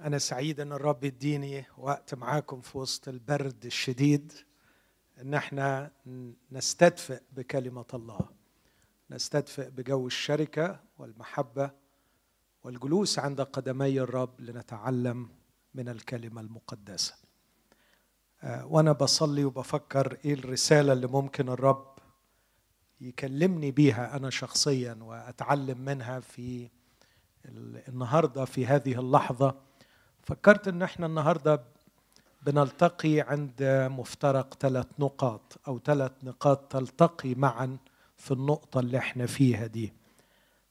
أنا سعيد إن الرب يديني وقت معاكم في وسط البرد الشديد إن إحنا نستدفئ بكلمة الله. نستدفئ بجو الشركة والمحبة والجلوس عند قدمي الرب لنتعلم من الكلمة المقدسة. آه، وأنا بصلي وبفكر إيه الرسالة اللي ممكن الرب يكلمني بيها أنا شخصيا وأتعلم منها في النهارده في هذه اللحظة. فكرت إن إحنا النهارده بنلتقي عند مفترق ثلاث نقاط أو ثلاث نقاط تلتقي معا في النقطة اللي إحنا فيها دي.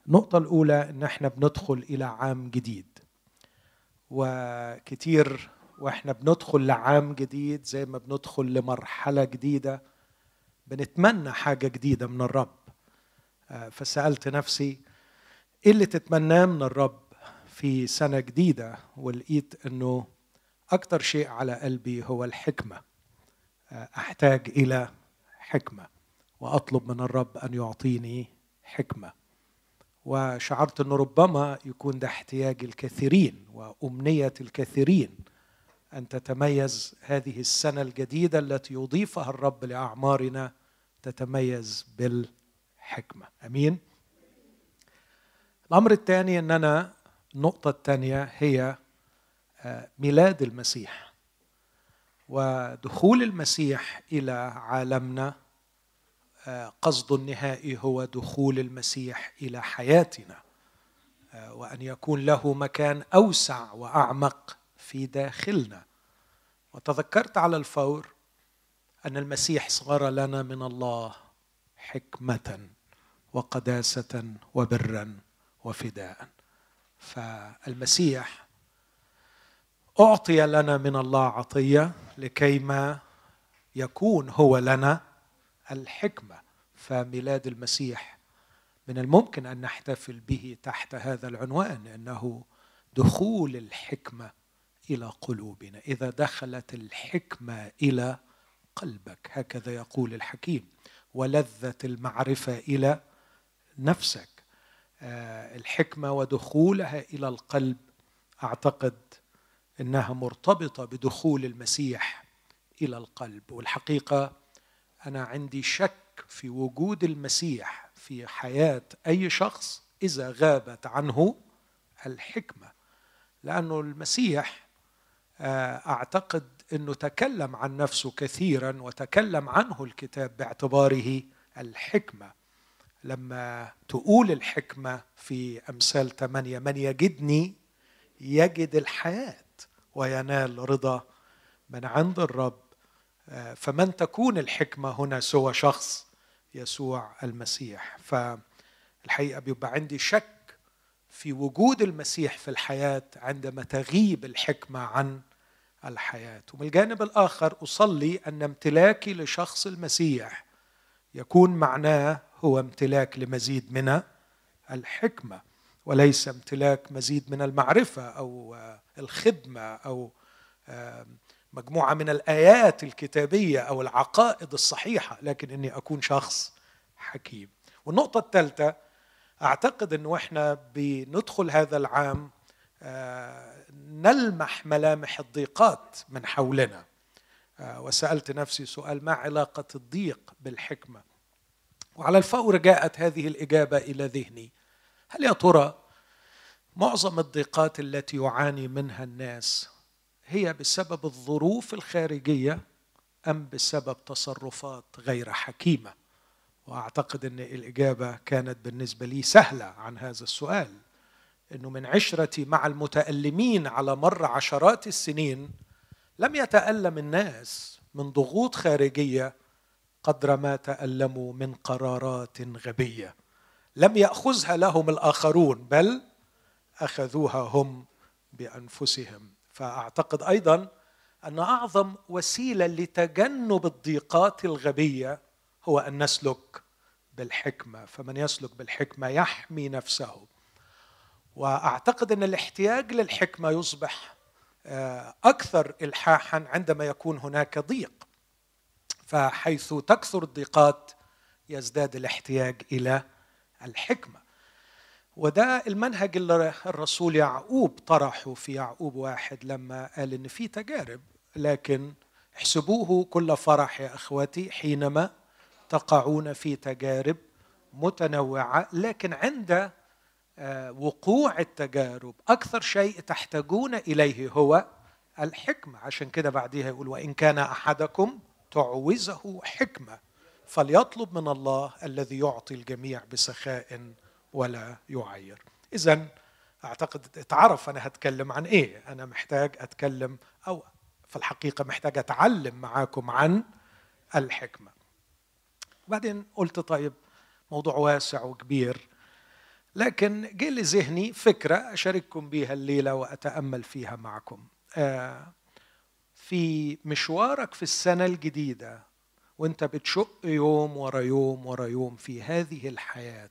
النقطة الأولى إن إحنا بندخل إلى عام جديد. وكتير وإحنا بندخل لعام جديد زي ما بندخل لمرحلة جديدة. بنتمنى حاجة جديدة من الرب. آه، فسألت نفسي إيه اللي تتمناه من الرب؟ في سنة جديدة ولقيت إنه أكتر شيء على قلبي هو الحكمة. أحتاج إلى حكمة وأطلب من الرب أن يعطيني حكمة. وشعرت إنه ربما يكون ده احتياج الكثيرين وأمنية الكثيرين أن تتميز هذه السنة الجديدة التي يضيفها الرب لأعمارنا تتميز بالحكمة. آمين؟ الأمر الثاني إن أنا النقطة الثانية هي آه، ميلاد المسيح. ودخول المسيح إلى عالمنا آه، قصد النهائي هو دخول المسيح إلى حياتنا آه، وأن يكون له مكان أوسع وأعمق في داخلنا. وتذكرت على الفور أن المسيح صار لنا من الله حكمة وقداسة وبرا وفداء. فالمسيح أعطي لنا من الله عطية لكيما يكون هو لنا الحكمة فميلاد المسيح من الممكن أن نحتفل به تحت هذا العنوان انه دخول الحكمة إلى قلوبنا. إذا دخلت الحكمة إلى قلبك هكذا يقول الحكيم ولذه المعرفة إلى نفسك. الحكمة ودخولها إلى القلب. أعتقد إنها مرتبطة بدخول المسيح إلى القلب. والحقيقة أنا عندي شك في وجود المسيح في حياة أي شخص إذا غابت عنه الحكمة. لأنه المسيح آه، أعتقد إنه تكلم عن نفسه كثيرا وتكلم عنه الكتاب باعتباره الحكمة. لما تقول الحكمة في أمثال ثمانية من يجدني يجد الحياة وينال رضا من عند الرب. آه، فمن تكون الحكمة هنا سوى شخص يسوع المسيح. فالحقيقة بيبقى عندي شك في وجود المسيح في الحياة عندما تغيب الحكمة عن الحياة. ومن الجانب الآخر أصلي أن امتلاكي لشخص المسيح يكون معناه هو امتلاك لمزيد من الحكمة وليس امتلاك مزيد من المعرفة أو الخدمة أو مجموعة من الآيات الكتابية أو العقائد الصحيحة. لكن إني أكون شخص حكيم. والنقطة الثالثة أعتقد إنه إحنا بندخل هذا العام آه، نلمح ملامح الضيقات من حولنا. وسألت نفسي سؤال ما علاقة الضيق بالحكمة؟ وعلى الفور جاءت هذه الإجابة إلى ذهني. هل يا ترى معظم الضيقات التي يعاني منها الناس هي بسبب الظروف الخارجية أم بسبب تصرفات غير حكيمة؟ وأعتقد إن الإجابة كانت بالنسبة لي سهلة عن هذا السؤال إنه من عشرتي مع المتألمين على مر عشرات السنين لم يتألم الناس من ضغوط خارجية قدر ما تألموا من قرارات غبية. لم يأخذها لهم الآخرون بل أخذوها هم بأنفسهم. فأعتقد أيضا أن أعظم وسيلة لتجنب الضيقات الغبية هو أن نسلك بالحكمة. فمن يسلك بالحكمة يحمي نفسه. وأعتقد أن الاحتياج للحكمة يصبح أكثر إلحاحا عندما يكون هناك ضيق فحيث تكثر الضيقات يزداد الاحتياج إلى الحكمة. وده المنهج اللي الرسول يعقوب طرحه في يعقوب واحد لما قال إن في تجارب لكن احسبوه كل فرح يا إخوتي حينما تقعون في تجارب متنوعة لكن عند وقوع التجارب. أكثر شيء تحتاجون إليه هو الحكمة. عشان كده بعديها يقول وإن كان أحدكم تعوزه حكمة فليطلب من الله الذي يعطي الجميع بسخاء ولا يعير. اذا أعتقد اتعرف أنا هتكلم عن إيه. أنا محتاج أتكلم أو في الحقيقة محتاج أتعلم معاكم عن الحكمة. بعدين قلت طيب موضوع واسع وكبير. لكن جه لذهني فكرة أشارككم بها الليلة وأتأمل فيها معكم. آه، في مشوارك في السنة الجديدة وانت بتشق يوم ورا يوم ورا يوم في هذه الحياة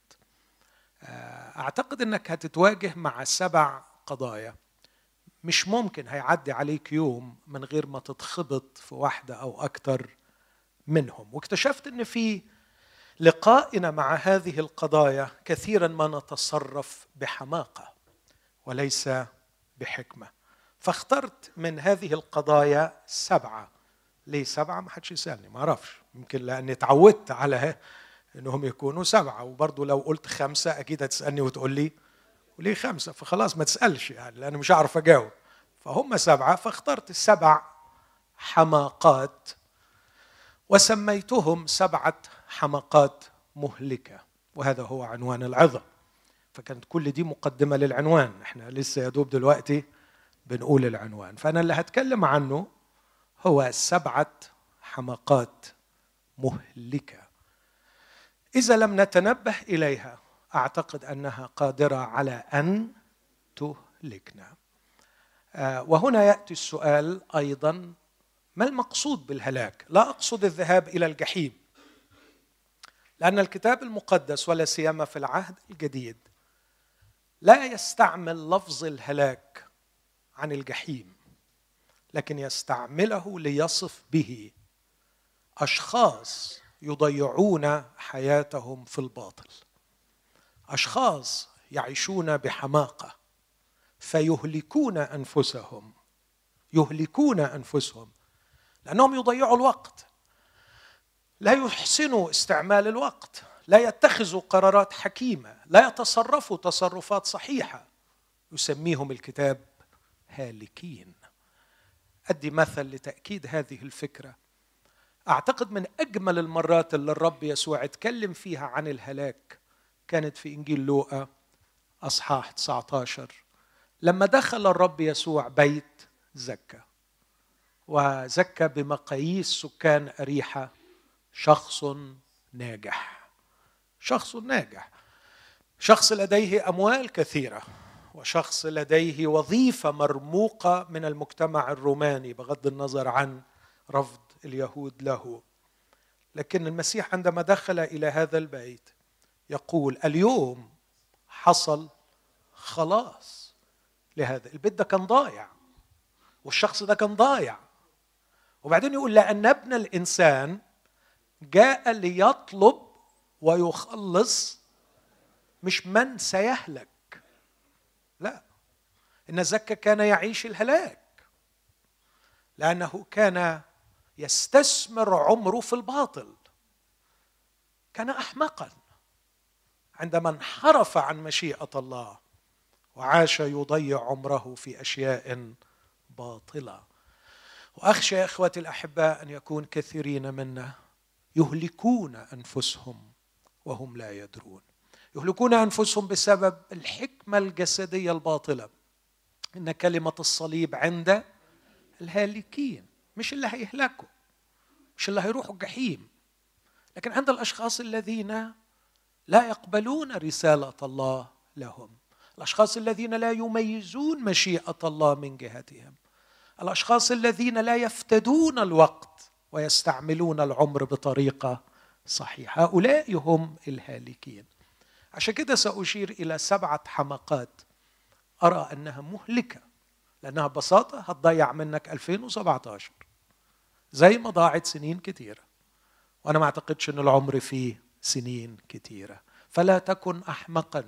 آه، أعتقد إنك هتتواجه مع سبع قضايا. مش ممكن هيعدي عليك يوم من غير ما تتخبط في واحدة أو أكتر منهم. واكتشفت إن في لقائنا مع هذه القضايا كثيرا ما نتصرف بحماقة وليس بحكمة. فاخترت من هذه القضايا سبعة. ليه سبعة؟ ما حدش يسألني ما أعرفش. يمكن لأني تعودت على إنهم يكونوا سبعة. وبرضه لو قلت خمسة أكيد هتسألني وتقول لي وليه خمسة. فخلاص ما تسألش يعني لأن مش هعرف أجاوب. فهم سبعة فاخترت السبع حماقات وسميتهم سبعة حماقات مهلكة وهذا هو عنوان العظه فكانت كل دي مقدمة للعنوان. إحنا لسه يا دوب دلوقتي بنقول العنوان. فأنا اللي هتكلم عنه هو سبعة حماقات مهلكة. إذا لم نتنبه إليها أعتقد أنها قادرة على أن تهلكنا. آه، وهنا يأتي السؤال أيضا ما المقصود بالهلاك؟ لا أقصد الذهاب إلى الجحيم. لأن الكتاب المقدس ولا سيما في العهد الجديد لا يستعمل لفظ الهلاك عن الجحيم لكن يستعمله ليصف به أشخاص يضيعون حياتهم في الباطل. أشخاص يعيشون بحماقة فيهلكون أنفسهم يهلكون أنفسهم. لأنهم يضيعوا الوقت. لا يحسنوا استعمال الوقت. لا يتخذوا قرارات حكيمة. لا يتصرفوا تصرفات صحيحة. يسميهم الكتاب هالكين. أدي مثل لتأكيد هذه الفكرة. أعتقد من أجمل المرات اللي الرب يسوع اتكلم فيها عن الهلاك كانت في إنجيل لوقا أصحاح 19 لما دخل الرب يسوع بيت زكا وزكى بمقاييس سكان أريحة شخص ناجح. شخص ناجح. شخص لديه أموال كثيرة وشخص لديه وظيفة مرموقة من المجتمع الروماني بغض النظر عن رفض اليهود له. لكن المسيح عندما دخل إلى هذا البيت يقول اليوم حصل خلاص لهذا. البيت ده كان ضايع والشخص ده كان ضايع. وبعدين يقول لأن ابن الإنسان جاء ليطلب ويخلص مش من سيهلك. لا إن زكا كان يعيش الهلاك لأنه كان يستثمر عمره في الباطل. كان أحمقا عندما انحرف عن مشيئة الله وعاش يضيع عمره في أشياء باطلة. وأخشى يا إخوتي الأحباء أن يكون كثيرين منا يهلكون أنفسهم وهم لا يدرون. يهلكون أنفسهم بسبب الحكمة الجسدية الباطلة. إن كلمة الصليب عند الهالكين مش اللي هيهلكوا مش اللي هيروحوا الجحيم. لكن عند الأشخاص الذين لا يقبلون رسالة الله لهم الأشخاص الذين لا يميزون مشيئة الله من جهتهم. الأشخاص الذين لا يفتدون الوقت ويستعملون العمر بطريقة صحيحة. هؤلاء هم الهالكين. عشان كده سأشير إلى سبعة حمقات أرى أنها مهلكة لأنها ببساطة هتضيع منك 2017 زي ما ضاعت سنين كثيره وأنا ما أعتقدش إن العمر فيه سنين كثيره فلا تكن احمقا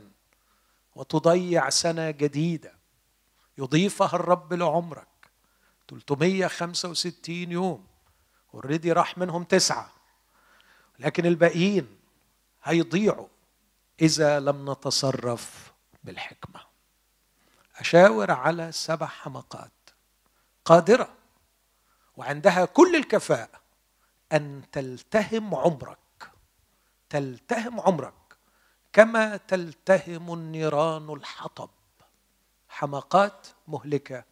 وتضيع سنة جديدة يضيفها الرب لعمرك. 365 يوم. اوريدي راح منهم تسعة. لكن الباقيين هيضيعوا إذا لم نتصرف بالحكمة. أشاور على سبع حمقات قادرة وعندها كل الكفاءة أن تلتهم عمرك. تلتهم عمرك كما تلتهم النيران الحطب. حماقات مهلكة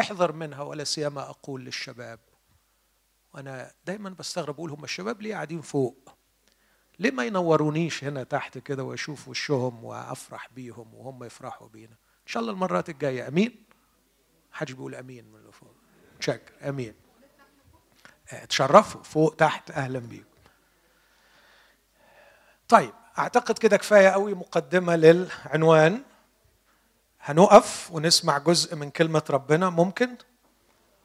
احذر منها ولا سيما أقول للشباب. وأنا دايما بستغرب أقول هم الشباب ليه قاعدين فوق؟ ليه ما ينورونيش هنا تحت كده وأشوف وشهم وأفرح بيهم وهم يفرحوا بينا؟ إن شاء الله المرات الجاية. أمين؟ حدش بيقول أمين من اللي فوق. شكر أمين. آه، تشرفوا فوق تحت. أهلا بيكم. طيب أعتقد كده كفاية قوي مقدمة للعنوان. هنقف ونسمع جزء من كلمة ربنا ممكن؟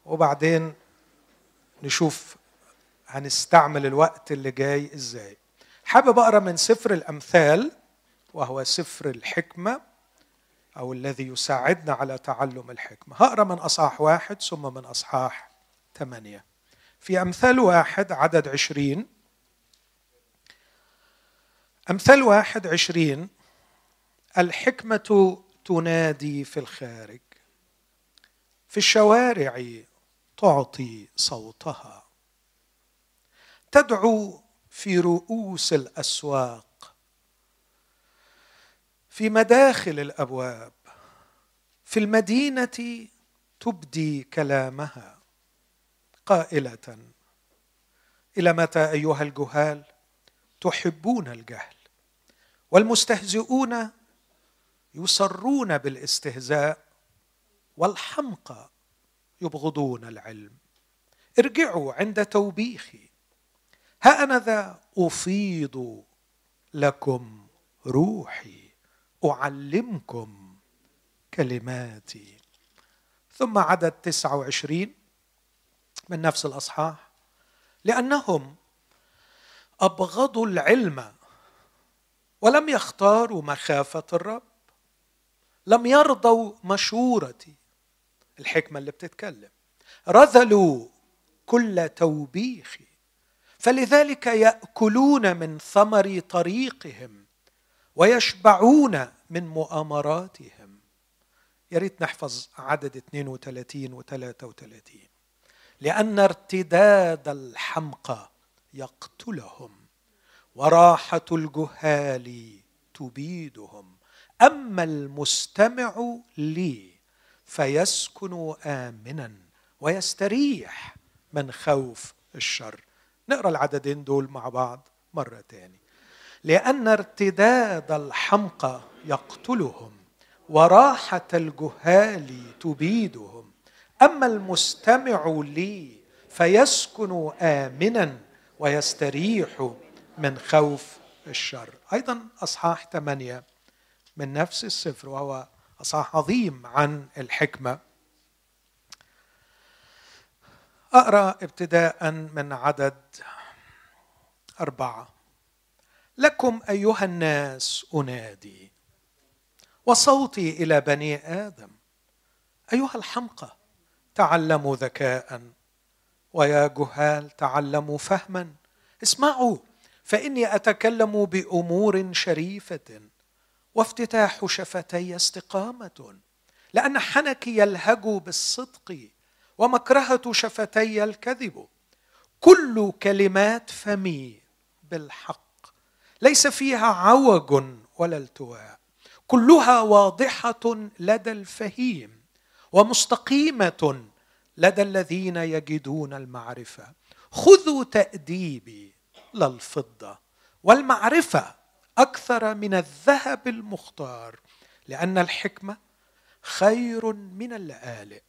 وبعدين نشوف هنستعمل الوقت اللي جاي إزاي. حابب أقرأ من سفر الأمثال وهو سفر الحكمة أو الذي يساعدنا على تعلم الحكمة. هقرأ من أصحاح واحد ثم من أصحاح ثمانية. في أمثال واحد عدد عشرين. أمثال واحد عشرين. الحكمة تنادي في الخارج. في الشوارع تعطي صوتها. تدعو في رؤوس الأسواق. في مداخل الأبواب. في المدينة تبدي كلامها قائلة. إلى متى أيها الجهال؟ تحبون الجهل. والمستهزئون يصرون بالاستهزاء والحمقى يبغضون العلم. ارجعوا عند توبيخي. ها أنا ذا أفيض لكم روحي أعلمكم كلماتي. ثم عدد تسعة وعشرين من نفس الأصحاح لأنهم أبغضوا العلم ولم يختاروا مخافة الرب. لم يرضوا مشورتي. الحكمة اللي بتتكلم. رذلوا كل توبيخي. فلذلك يأكلون من ثمر طريقهم ويشبعون من مؤامراتهم. يا ريت نحفظ عدد 32 و 33 لأن ارتداد الحمقى يقتلهم وراحة الجهال تبيدهم. أما المستمع لي فيسكن آمنا ويستريح من خوف الشر. نقرأ العددين دول مع بعض مرة تاني. لأن ارتداد الحمقى يقتلهم وراحة الجهال تبيدهم. أما المستمع لي فيسكن آمنا ويستريح من خوف الشر. أيضا أصحاح ثمانية من نفس السفر وهو أصحاح عظيم عن الحكمة. أقرأ ابتداء من عدد أربعة. لكم أيها الناس أنادي وصوتي إلى بني آدم. أيها الحمقى تعلموا ذكاء ويا جهال تعلموا فهما. اسمعوا فإني أتكلم بأمور شريفة. وافتتاح شفتي استقامة لأن حنكي يلهج بالصدق ومكرهة شفتي الكذب. كل كلمات فمي بالحق ليس فيها عوج ولا التواء. كلها واضحة لدى الفهيم ومستقيمة لدى الذين يجدون المعرفة. خذوا تأديبي للفضة والمعرفة. أكثر من الذهب المختار لأن الحكمة خير من اللآلئ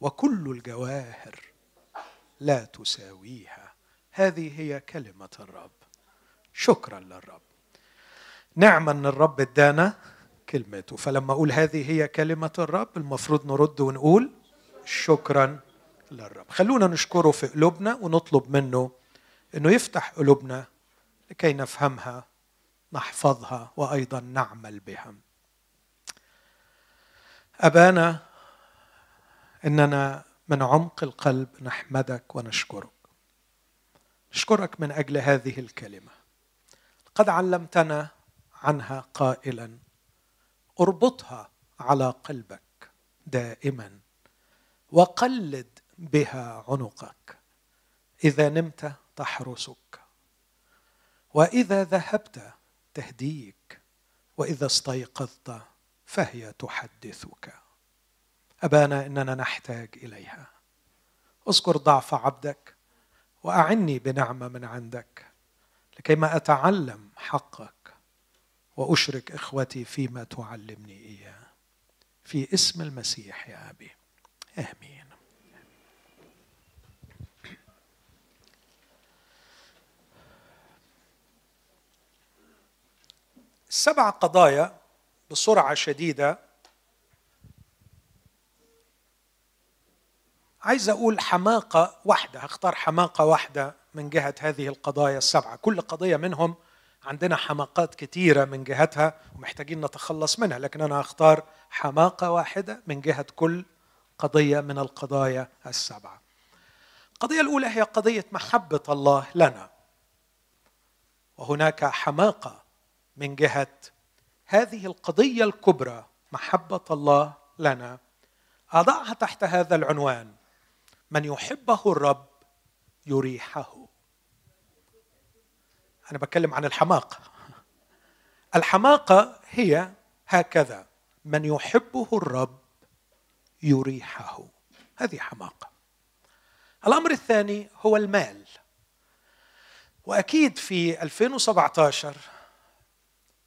وكل الجواهر لا تساويها. هذه هي كلمة الرب. شكرا للرب. نعم ان الرب ادانا كلمته. فلما أقول هذه هي كلمة الرب المفروض نرد ونقول شكرا للرب. خلونا نشكره في قلوبنا ونطلب منه إنه يفتح قلوبنا لكي نفهمها نحفظها وأيضا نعمل بها. أبانا إننا من عمق القلب نحمدك ونشكرك. نشكرك من أجل هذه الكلمة. قد علمتنا عنها قائلا اربطها على قلبك دائما وقلد بها عنقك. إذا نمت تحرسك. وإذا ذهبت تهديك وإذا استيقظت فهي تحدثك. أبانا إننا نحتاج إليها. اذكر ضعف عبدك وأعني بنعمه من عندك لكيما أتعلم حقك وأشرك إخوتي فيما تعلمني إياه. في اسم المسيح يا أبي. آمين. السبع قضايا بسرعة شديدة. عايز أقول حماقة واحدة هختار حماقة واحدة من جهة هذه القضايا السبعة. كل قضية منهم عندنا حماقات كثيره من جهتها ومحتاجين نتخلص منها لكن أنا هختار حماقة واحدة من جهة كل قضية من القضايا السبعة. القضية الأولى هي قضية محبة الله لنا. وهناك حماقة من جهة هذه القضية الكبرى محبة الله لنا أضعها تحت هذا العنوان من يحبه الرب يريحه أنا بتكلم عن الحماقة. الحماقة هي هكذا من يحبه الرب يريحه هذه حماقة. الأمر الثاني هو المال. وأكيد في 2017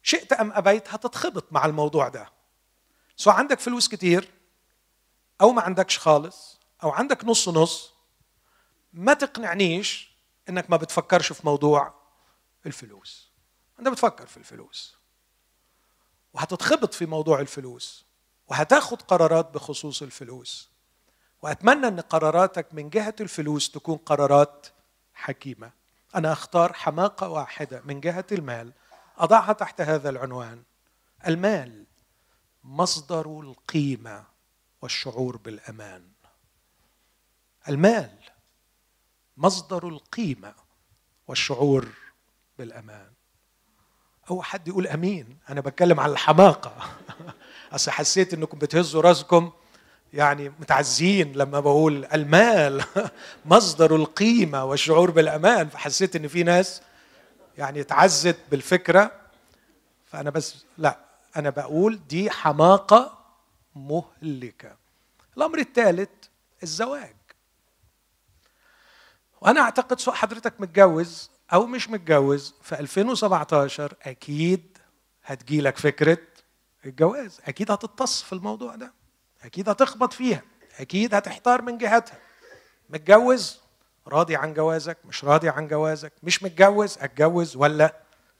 شئت أم أبيت هتتخبط مع الموضوع ده. سواء عندك فلوس كتير أو ما عندكش خالص أو عندك نص نص ما تقنعنيش إنك ما بتفكرش في موضوع الفلوس. أنت بتفكر في الفلوس. وهتتخبط في موضوع الفلوس. وهتاخد قرارات بخصوص الفلوس. وأتمنى إن قراراتك من جهة الفلوس تكون قرارات حكيمة. أنا أختار حماقة واحدة من جهة المال. أضعها تحت هذا العنوان. المال مصدر القيمة والشعور بالأمان. المال مصدر القيمة والشعور بالأمان. أو حد يقول أمين؟ أنا بتكلم عن الحماقة. أصل حسيت إنكم بتهزوا رأسكم يعني متعزين لما بقول المال مصدر القيمة والشعور بالأمان. فحسيت إن في ناس يعني اتعزت بالفكرة فأنا بس لا أنا بقول دي حماقة مهلكة. الأمر الثالث الزواج. وأنا أعتقد سواء حضرتك متجوز أو مش متجوز في 2017 أكيد هتجيلك فكرة الجواز. أكيد هتتص في الموضوع ده. أكيد هتخبط فيها. أكيد هتحتار من جهتها. متجوز؟ راضي عن جوازك مش راضي عن جوازك مش متجوز اتجوز ولا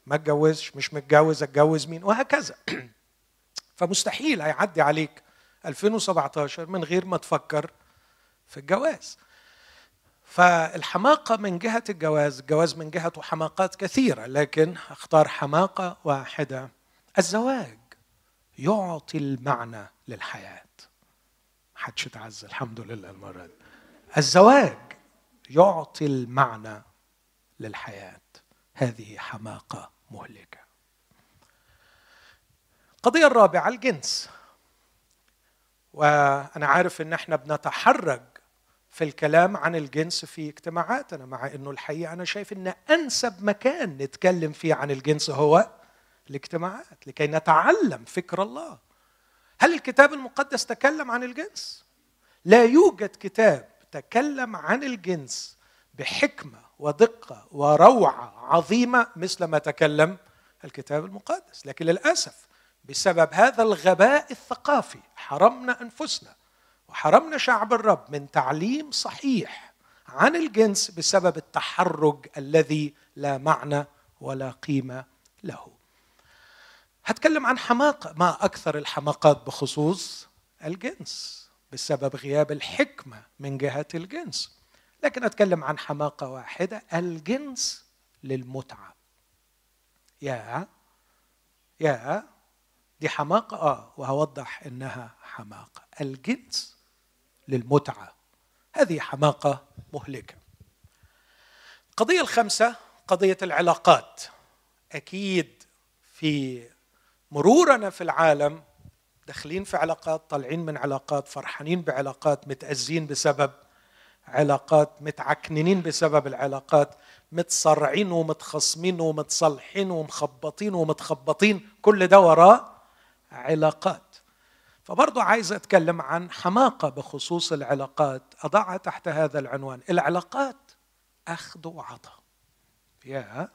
ما اتجوزش مش متجوز اتجوز مين؟ وهكذا. فمستحيل هيعدي عليك 2017 من غير ما تفكر في الجواز. فالحماقة من جهة الجواز الجواز من جهته حماقات كثيرة لكن أختار حماقة واحدة. الزواج يعطي المعنى للحياة. محدش اتعز الحمد لله المرة دي. الزواج يعطي المعنى للحياة. هذه حماقة مهلكة. القضية الرابعة الجنس. وأنا عارف إن إحنا بنتحرج في الكلام عن الجنس في اجتماعاتنا مع إنه الحقيقة أنا شايف إن أنسب مكان نتكلم فيه عن الجنس هو الاجتماعات لكي نتعلم فكر الله. هل الكتاب المقدس تكلم عن الجنس؟ لا يوجد كتاب تكلم عن الجنس بحكمة ودقة وروعة عظيمة مثل ما تكلم الكتاب المقدس. لكن للأسف بسبب هذا الغباء الثقافي حرمنا أنفسنا وحرمنا شعب الرب من تعليم صحيح عن الجنس بسبب التحرج الذي لا معنى ولا قيمة له. هتكلم عن حماقة ما أكثر الحماقات بخصوص الجنس. بسبب غياب الحكمة من جهة الجنس. لكن أتكلم عن حماقة واحدة الجنس للمتعة. يا يا دي حماقة آه وهوضح إنها حماقة. الجنس للمتعة. هذه حماقة مهلكة. القضية الخامسة قضية العلاقات. أكيد في مرورنا في العالم داخلين في علاقات طالعين من علاقات فرحانين بعلاقات متأذين بسبب علاقات متعكننين بسبب العلاقات متصرعين ومتخصمين ومتصلحين ومخبطين ومتخبطين كل ده وراه علاقات. فبرضه عايز أتكلم عن حماقة بخصوص العلاقات. أضعها تحت هذا العنوان. العلاقات أخذ وعطاء. يا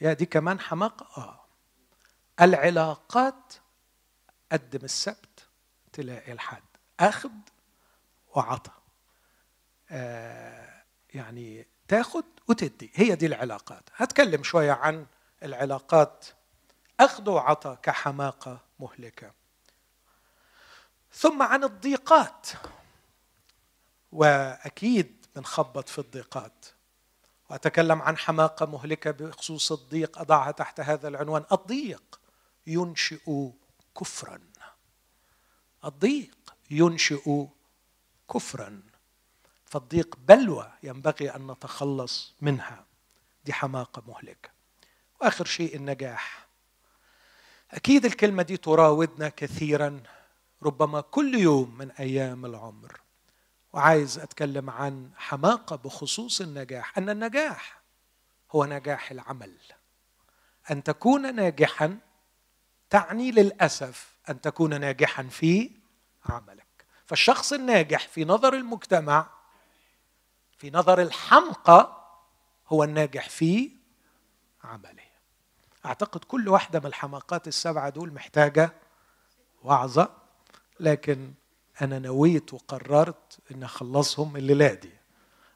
يا دي كمان حماقة. آه. العلاقات قدم السبت تلاقي الحد أخذ وعطاء آه يعني تاخد وتدي. هي دي العلاقات. هتكلم شوية عن العلاقات أخذ وعطاء كحماقة مهلكة. ثم عن الضيقات وأكيد بنخبط في الضيقات. وأتكلم عن حماقة مهلكة بخصوص الضيق أضعها تحت هذا العنوان. الضيق ينشئ كفرا. الضيق ينشئ كفرا. فالضيق بلوى ينبغي أن نتخلص منها. دي حماقة مهلكة. وآخر شيء النجاح. أكيد الكلمة دي تراودنا كثيرا ربما كل يوم من أيام العمر. وعايز أتكلم عن حماقة بخصوص النجاح. أن النجاح هو نجاح العمل. أن تكون ناجحا تعني للأسف أن تكون ناجحا في عملك. فالشخص الناجح في نظر المجتمع في نظر الحمقى هو الناجح في عمله. أعتقد كل واحدة من الحماقات السبعة دول محتاجة وعظة لكن أنا نويت وقررت إن أخلصهم الليلة دي.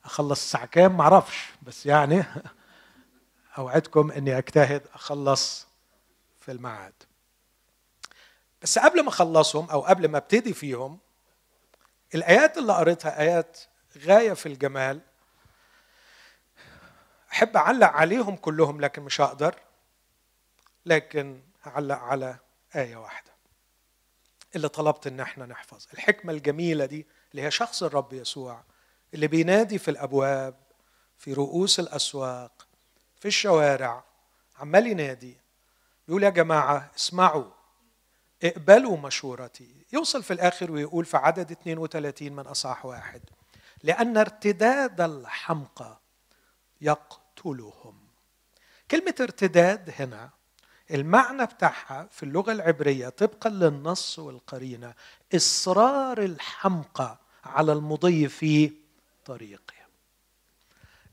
أخلص الساعة كام؟ معرفش بس يعني أوعدكم إني أجتهد أخلص في الميعاد. بس قبل ما أخلصهم أو قبل ما أبتدي فيهم الآيات اللي قريتها آيات غاية في الجمال. أحب أعلق عليهم كلهم لكن مش هقدر لكن هعلق على آية واحدة اللي طلبت إن إحنا نحفظ. الحكمة الجميلة دي اللي هي شخص الرب يسوع اللي بينادي في الأبواب في رؤوس الأسواق في الشوارع عمال ينادي بيقول يا جماعة اسمعوا. اقبلوا مشورتي. يوصل في الآخر ويقول في عدد 32 من أصحاح واحد لأن ارتداد الحمقى يقتلهم. كلمة ارتداد هنا المعنى بتاعها في اللغة العبرية طبقا للنص والقرينة إصرار الحمقى على المضي في طريقه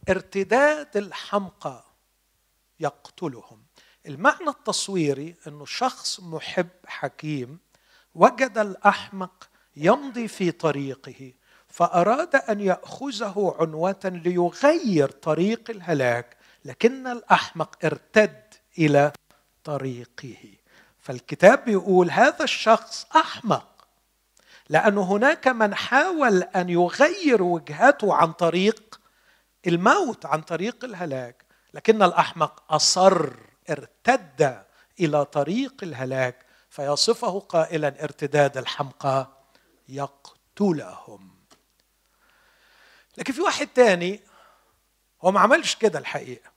ارتداد الحمقى يقتلهم. المعنى التصويري إنه شخص محب حكيم وجد الأحمق يمضي في طريقه فأراد أن يأخذه عنوة ليغير طريق الهلاك لكن الأحمق ارتد إلى طريقه. فالكتاب بيقول هذا الشخص أحمق لأن هناك من حاول أن يغير وجهته عن طريق الموت عن طريق الهلاك لكن الأحمق أصر. ارتد إلى طريق الهلاك فيصفه قائلا ارتداد الحمقى يقتلهم. لكن في واحد تاني هو ما عملش كده الحقيقة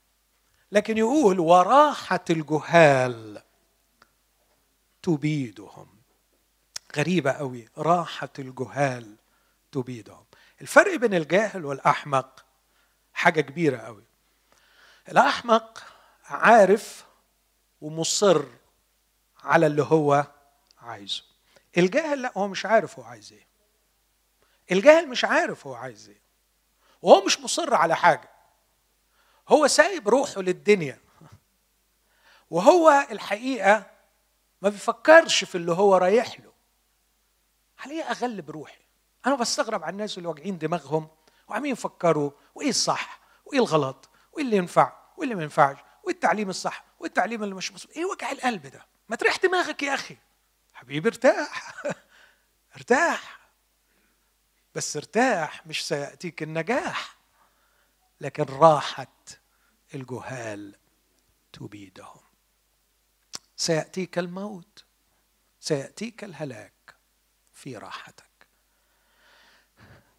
لكن يقول وراحة الجهال تبيدهم. غريبة قوي راحة الجهال تبيدهم. الفرق بين الجاهل والأحمق حاجة كبيرة قوي. الأحمق عارف ومصر على اللي هو عايزه. الجاهل لا هو مش عارف هو عايز إيه. الجاهل مش عارف هو عايز إيه. وهو مش مصر على حاجة. هو سايب روحه للدنيا. وهو الحقيقة ما بيفكرش في اللي هو رايح له. عليه اغلب روحي أنا بستغرب على الناس اللي واجعين دماغهم. وعمالين يفكروا. وإيه الصح؟ وإيه الغلط؟ وإيه اللي ينفع؟ وإيه اللي ما ينفعش؟ وايه التعليم الصح وايه التعليم اللي مش مصر. إيه وجع القلب ده؟ ما تريح دماغك يا أخي. حبيبي ارتاح. ارتاح. بس ارتاح مش سيأتيك النجاح. لكن راحة الجهال تبيدهم سيأتيك الموت. سيأتيك الهلاك في راحتك.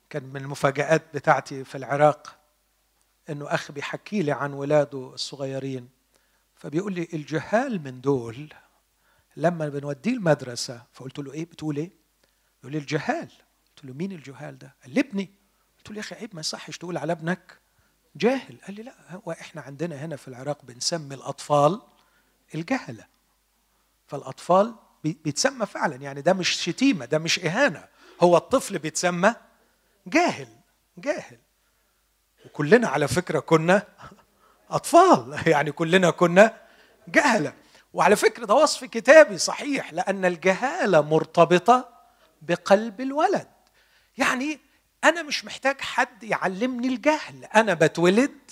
كان من المفاجآت بتاعتي في العراق إنه اخ بيحكي لي عن ولاده الصغيرين فبيقول لي الجهال من دول لما بنوديه المدرسة فقلت له إيه بتقول إيه؟ يقول لي الجهال. قلت له مين الجهال ده؟ قال لي ابني. قلت له يا أخي عيب ما يصحش تقول على ابنك جاهل. قال لي لا هو إحنا عندنا هنا في العراق بنسمي الأطفال الجهلة. فالأطفال بيتسمى فعلا يعني ده مش شتيمة ده مش إهانة. هو الطفل بيتسمى جاهل جاهل. وكلنا على فكرة كنا أطفال. يعني كلنا كنا جهلة. وعلى فكرة ده وصف كتابي صحيح لأن الجهالة مرتبطة بقلب الولد. يعني أنا مش محتاج حد يعلمني الجهل. أنا بتولد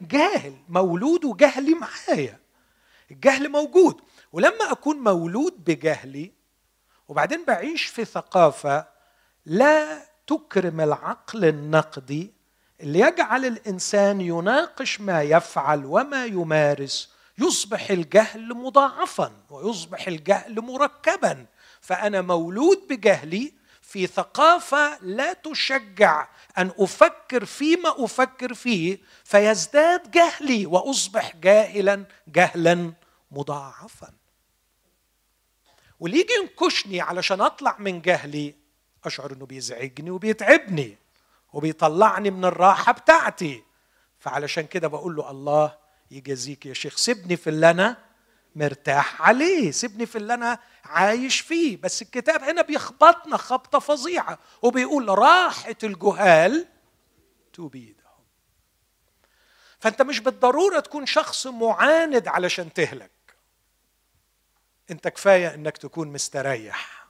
جاهل. مولود وجهلي معايا. الجهل موجود. ولما أكون مولود بجهلي وبعدين بعيش في ثقافة لا تكرم العقل النقدي اللي يجعل الإنسان يناقش ما يفعل وما يمارس يصبح الجهل مضاعفا ويصبح الجهل مركبا. فأنا مولود بجهلي في ثقافة لا تشجع أن أفكر فيما أفكر فيه فيزداد جهلي وأصبح جاهلا جهلا مضاعفا. واللي يجي ينكشني علشان أطلع من جهلي أشعر إنه بيزعجني وبيتعبني. وبيطلعني من الراحة بتاعتي. فعلشان كده بقول له الله يجازيك يا شيخ سيبني في اللي أنا مرتاح عليه سيبني في اللي أنا عايش فيه. بس الكتاب هنا بيخبطنا خبطة فظيعة وبيقول راحة الجهال تبيدهم فأنت مش بالضرورة تكون شخص معاند علشان تهلك. أنت كفاية إنك تكون مستريح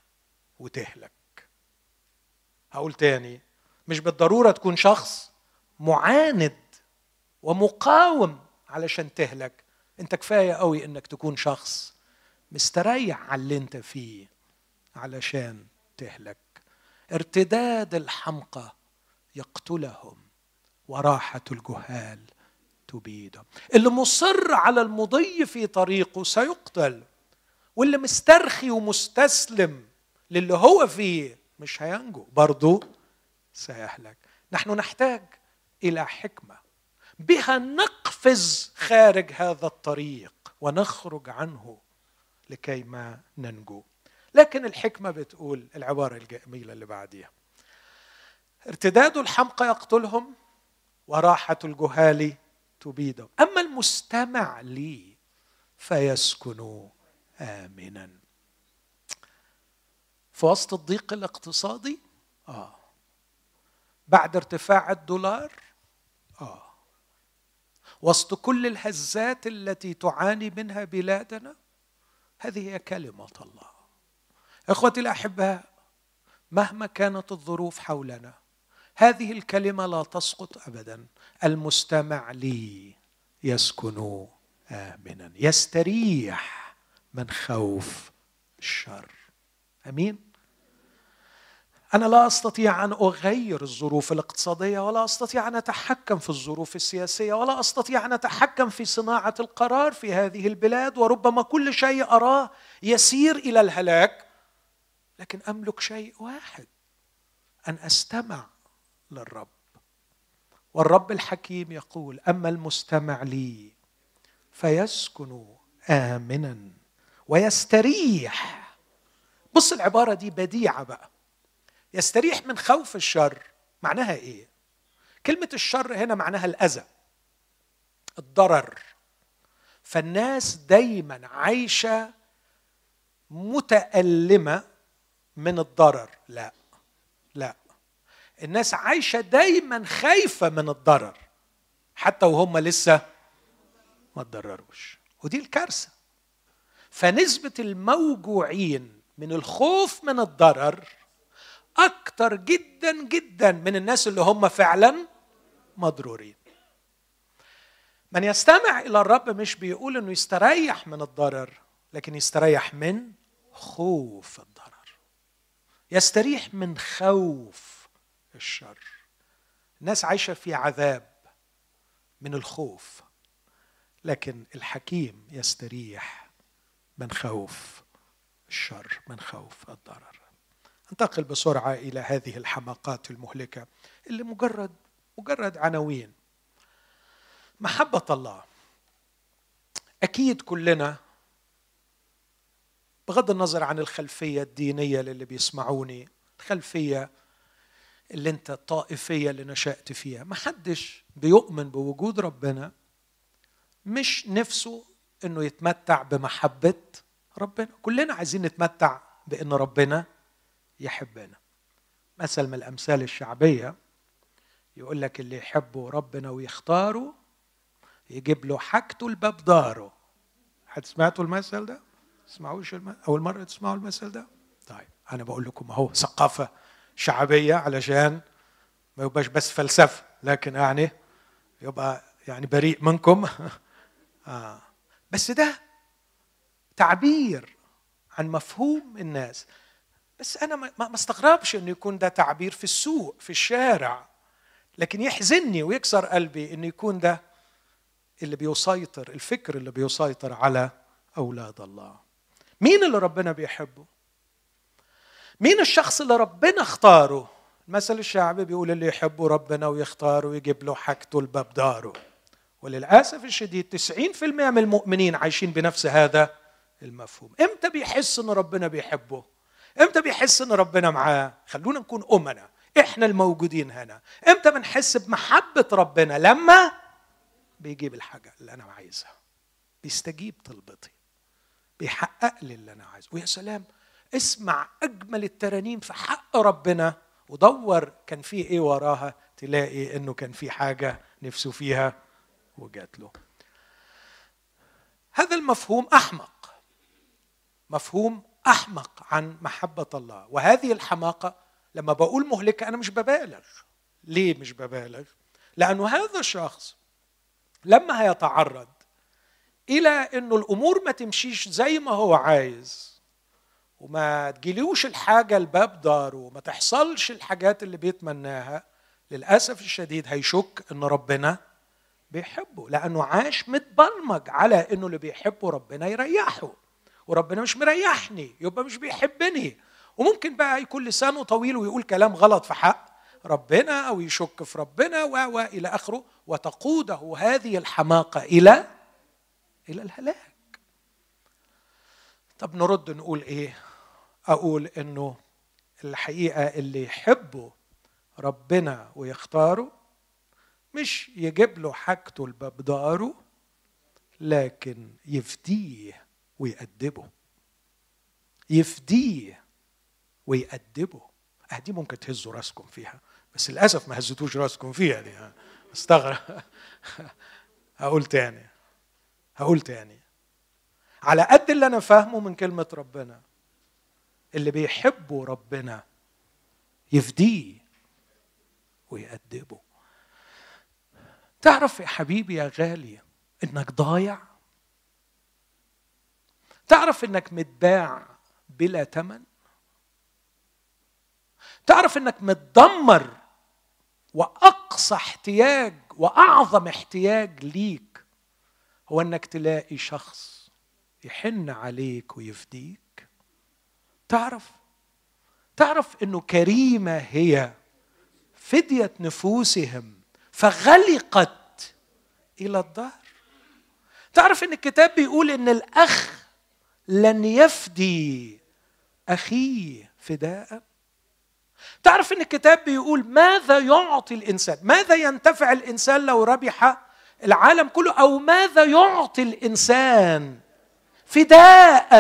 وتهلك. هقول تاني مش بالضرورة تكون شخص معاند ومقاوم علشان تهلك. انت كفاية قوي انك تكون شخص مستريح على اللي انت فيه علشان تهلك. ارتداد الحمقى يقتلهم وراحة الجهال تبيدهم اللي مصر على المضي في طريقه سيقتل واللي مسترخي ومستسلم للي هو فيه مش هينجو. برضه سيهلك نحن نحتاج إلى حكمة. بها نقفز خارج هذا الطريق ونخرج عنه لكي ما ننجو. لكن الحكمة بتقول العباره الجميلة اللي بعديها. ارتداد الحمقى يقتلهم وراحة الجهال تبيدهم. أما المستمع لي فيسكن امنا. في وسط الضيق الاقتصادي؟ آه. بعد ارتفاع الدولار؟ آه. وسط كل الهزات التي تعاني منها بلادنا؟ هذه هي كلمة الله. إخوتي الأحباء مهما كانت الظروف حولنا هذه الكلمة لا تسقط ابدا. المستمع لي يسكن امنا. يستريح من خوف الشر. أمين؟ أنا لا أستطيع أن أغير الظروف الاقتصادية ولا أستطيع أن أتحكم في الظروف السياسية ولا أستطيع أن أتحكم في صناعة القرار في هذه البلاد وربما كل شيء أراه يسير إلى الهلاك. لكن أملك شيء واحد أن أستمع للرب. والرب الحكيم يقول أما المستمع لي فيسكن آمنا ويستريح. بص العبارة دي بديعة بقى. يستريح من خوف الشر. معناها إيه؟ كلمة الشر هنا معناها الأذى الضرر. فالناس دايما عايشة متألمة من الضرر. لا لا. الناس عايشة دايما خايفة من الضرر حتى وهم لسه ما تضرروش ودي الكارثة. فنسبة الموجوعين من الخوف من الضرر أكتر جدا جدا من الناس اللي هم فعلا مضرورين. من يستمع إلى الرب مش بيقول إنه يستريح من الضرر لكن يستريح من خوف الضرر. يستريح من خوف الشر. الناس عايشة في عذاب من الخوف لكن الحكيم يستريح من خوف الشر من خوف الضرر. انتقل بسرعة إلى هذه الحماقات المهلكة اللي مجرد مجرد عناوين. محبة الله. أكيد كلنا بغض النظر عن الخلفية الدينية للي بيسمعوني الخلفية اللي انت الطائفية اللي نشأت فيها ما حدش بيؤمن بوجود ربنا مش نفسه إنه يتمتع بمحبة ربنا. كلنا عايزين نتمتع بإن ربنا يحبنا مثل من الأمثال الشعبية يقول لك اللي يحبوا ربنا ويختاروا يجيب له حاجته الباب داره حد سمعتوا المثل ده؟ تسمعوش الم... أول مرة تسمعوا المثل ده؟ طيب أنا بقول لكم أهو ثقافة شعبية علشان ما يبقاش بس فلسفة لكن يعني يبقى يعني بريء منكم آه. بس ده تعبير عن مفهوم الناس بس أنا ما استغربش إنه يكون ده تعبير في السوق في الشارع. لكن يحزنني ويكسر قلبي إنه يكون ده اللي بيسيطر الفكر اللي بيسيطر على أولاد الله. مين اللي ربنا بيحبه؟ مين الشخص اللي ربنا اختاره؟ المثل الشعبي بيقول اللي يحبه ربنا ويختاره ويجيب له حاجته الباب داره. وللأسف الشديد 90% من المؤمنين عايشين بنفس هذا المفهوم. إمتى بيحس ان ربنا بيحبه؟ إمتى بيحس إن ربنا معاه؟ خلونا نكون أمنا. إحنا الموجودين هنا. إمتى بنحس بمحبة ربنا؟ لما بيجيب الحاجة اللي أنا عايزها. بيستجيب طلبتي. بيحقق لي اللي أنا عايزه. ويا سلام اسمع أجمل الترانيم في حق ربنا ودور كان في إيه وراها تلاقي إنه كان في حاجة نفسه فيها وجات له. هذا المفهوم أحمق. مفهوم أحمق عن محبة الله. وهذه الحماقة لما بقول مهلكة أنا مش ببالغ. ليه مش ببالغ؟ لأنه هذا الشخص لما هيتعرض إلى إنه الأمور ما تمشيش زي ما هو عايز وما تجيلوش الحاجة الباب دار وما تحصلش الحاجات اللي بيتمناها للأسف الشديد هيشك إن ربنا بيحبه لأنه عاش متبرمج على إنه اللي بيحبه ربنا يريحه. وربنا مش مريحني يبقى مش بيحبني. وممكن بقى يكون لسانه طويل ويقول كلام غلط في حق ربنا أو يشك في ربنا و إلى آخره. وتقوده هذه الحماقة إلى إلى الهلاك. طب نرد نقول إيه؟ أقول إنه الحقيقة اللي يحبه ربنا ويختاره مش يجيب له حاجته لباب لكن يفديه. ويأدبه. يفديه ويأدبه. أه دي ممكن تهزوا راسكم فيها بس للأسف ما هزتوش راسكم فيها دي استغرب. هقول تاني هقول تاني. على قد اللي أنا فاهمه من كلمة ربنا اللي بيحبوا ربنا يفديه ويأدبه. تعرف يا حبيبي يا غالي إنك ضايع؟ تعرف إنك متباع بلا ثمن تعرف إنك متدمر وأقصى احتياج وأعظم احتياج ليك هو إنك تلاقي شخص يحن عليك ويفديك. تعرف؟ تعرف إنه كريمة هي فدية نفوسهم فغلقت إلى الدار تعرف إن الكتاب بيقول إن الأخ لن يفدي اخيه فداء. تعرف إن الكتاب بيقول ماذا يعطي الإنسان؟ ماذا ينتفع الإنسان لو ربح العالم كله؟ أو ماذا يعطي الإنسان فداء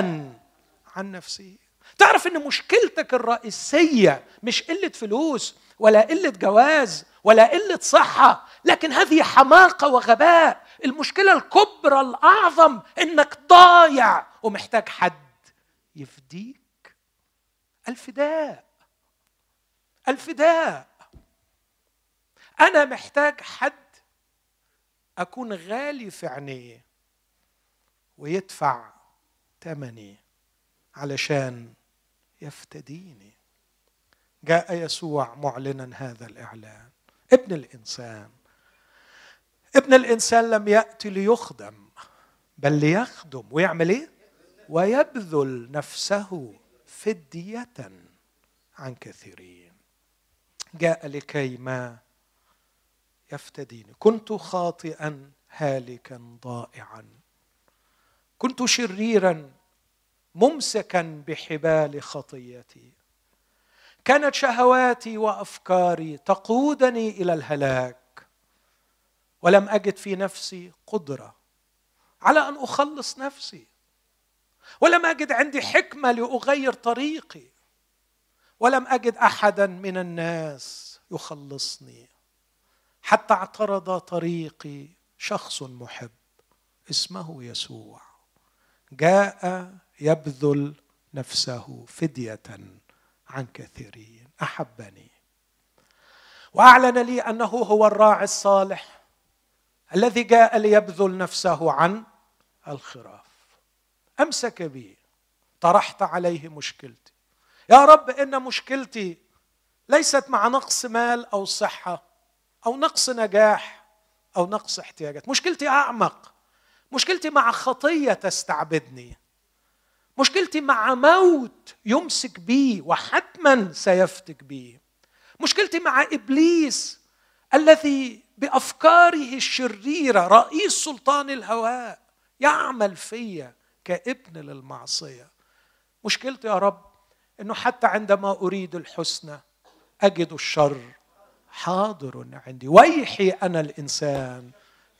عن نفسه؟ تعرف إن مشكلتك الرئيسية مش قلة فلوس ولا قلة جواز ولا قلة صحة لكن هذه حماقة وغباء. المشكلة الكبرى الأعظم إنك ضايع ومحتاج حد يفديك. الفداء. الفداء. أنا محتاج حد أكون غالي في عينيه ويدفع ثمني علشان يفتديني. جاء يسوع معلنا هذا الإعلان. ابن الإنسان. ابن الإنسان لم يأتي ليخدم بل ليخدم. ويعمل إيه؟ ويبذل نفسه فدية عن كثيرين. جاء لكي ما يفتديني. كنت خاطئا هالكا ضائعا. كنت شريرا ممسكا بحبال خطيتي. كانت شهواتي وأفكاري تقودني إلى الهلاك. ولم أجد في نفسي قدرة على أن أخلص نفسي. ولم أجد عندي حكمة لأغير طريقي. ولم أجد أحدا من الناس يخلصني. حتى اعترض طريقي شخص محب اسمه يسوع. جاء يبذل نفسه فدية عن كثيرين. أحبني. وأعلن لي أنه هو الراعي الصالح الذي جاء ليبذل نفسه عن الخراف. أمسك بي. طرحت عليه مشكلتي. يا رب إن مشكلتي ليست مع نقص مال أو صحة أو نقص نجاح أو نقص احتياجات. مشكلتي أعمق. مشكلتي مع خطية تستعبدني. مشكلتي مع موت يمسك بي وحتما سيفتك بي. مشكلتي مع إبليس الذي بأفكاره الشريرة رئيس سلطان الهواء يعمل فيا كابن للمعصية. مشكلتي يا رب إنه حتى عندما أريد الحسنى أجد الشر حاضر عندي. ويحي أنا الإنسان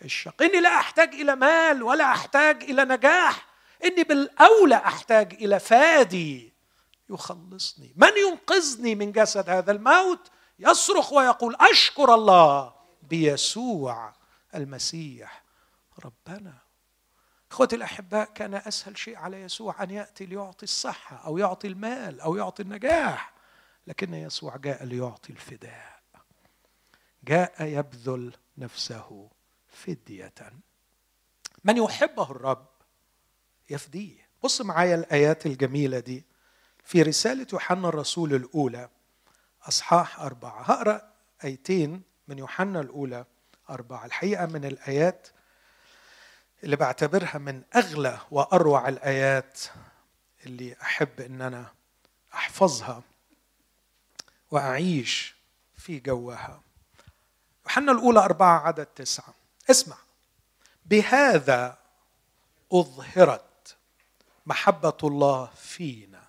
الشق إني لا أحتاج إلى مال ولا أحتاج إلى نجاح. إني بالأولى أحتاج إلى فادي يخلصني. من ينقذني من جسد هذا الموت؟ يصرخ ويقول أشكر الله بيسوع المسيح ربنا. إخوتي الأحباء كان أسهل شيء على يسوع أن يأتي ليعطي الصحة أو يعطي المال أو يعطي النجاح. لكن يسوع جاء ليعطي الفداء. جاء يبذل نفسه فدية. من يحبه الرب؟ يفديه. بص معايا الآيات الجميلة دي. في رسالة يوحنا الرسول الأولى أصحاح أربعة. هقرأ آيتين من يوحنا الأولى أربعة. الحقيقة من الآيات اللي بعتبرها من أغلى وأروع الآيات اللي أحب إن أنا أحفظها وأعيش في جوها يوحنا الأولى أربعة عدد تسعة. اسمع. بهذا أظهرت محبة الله فينا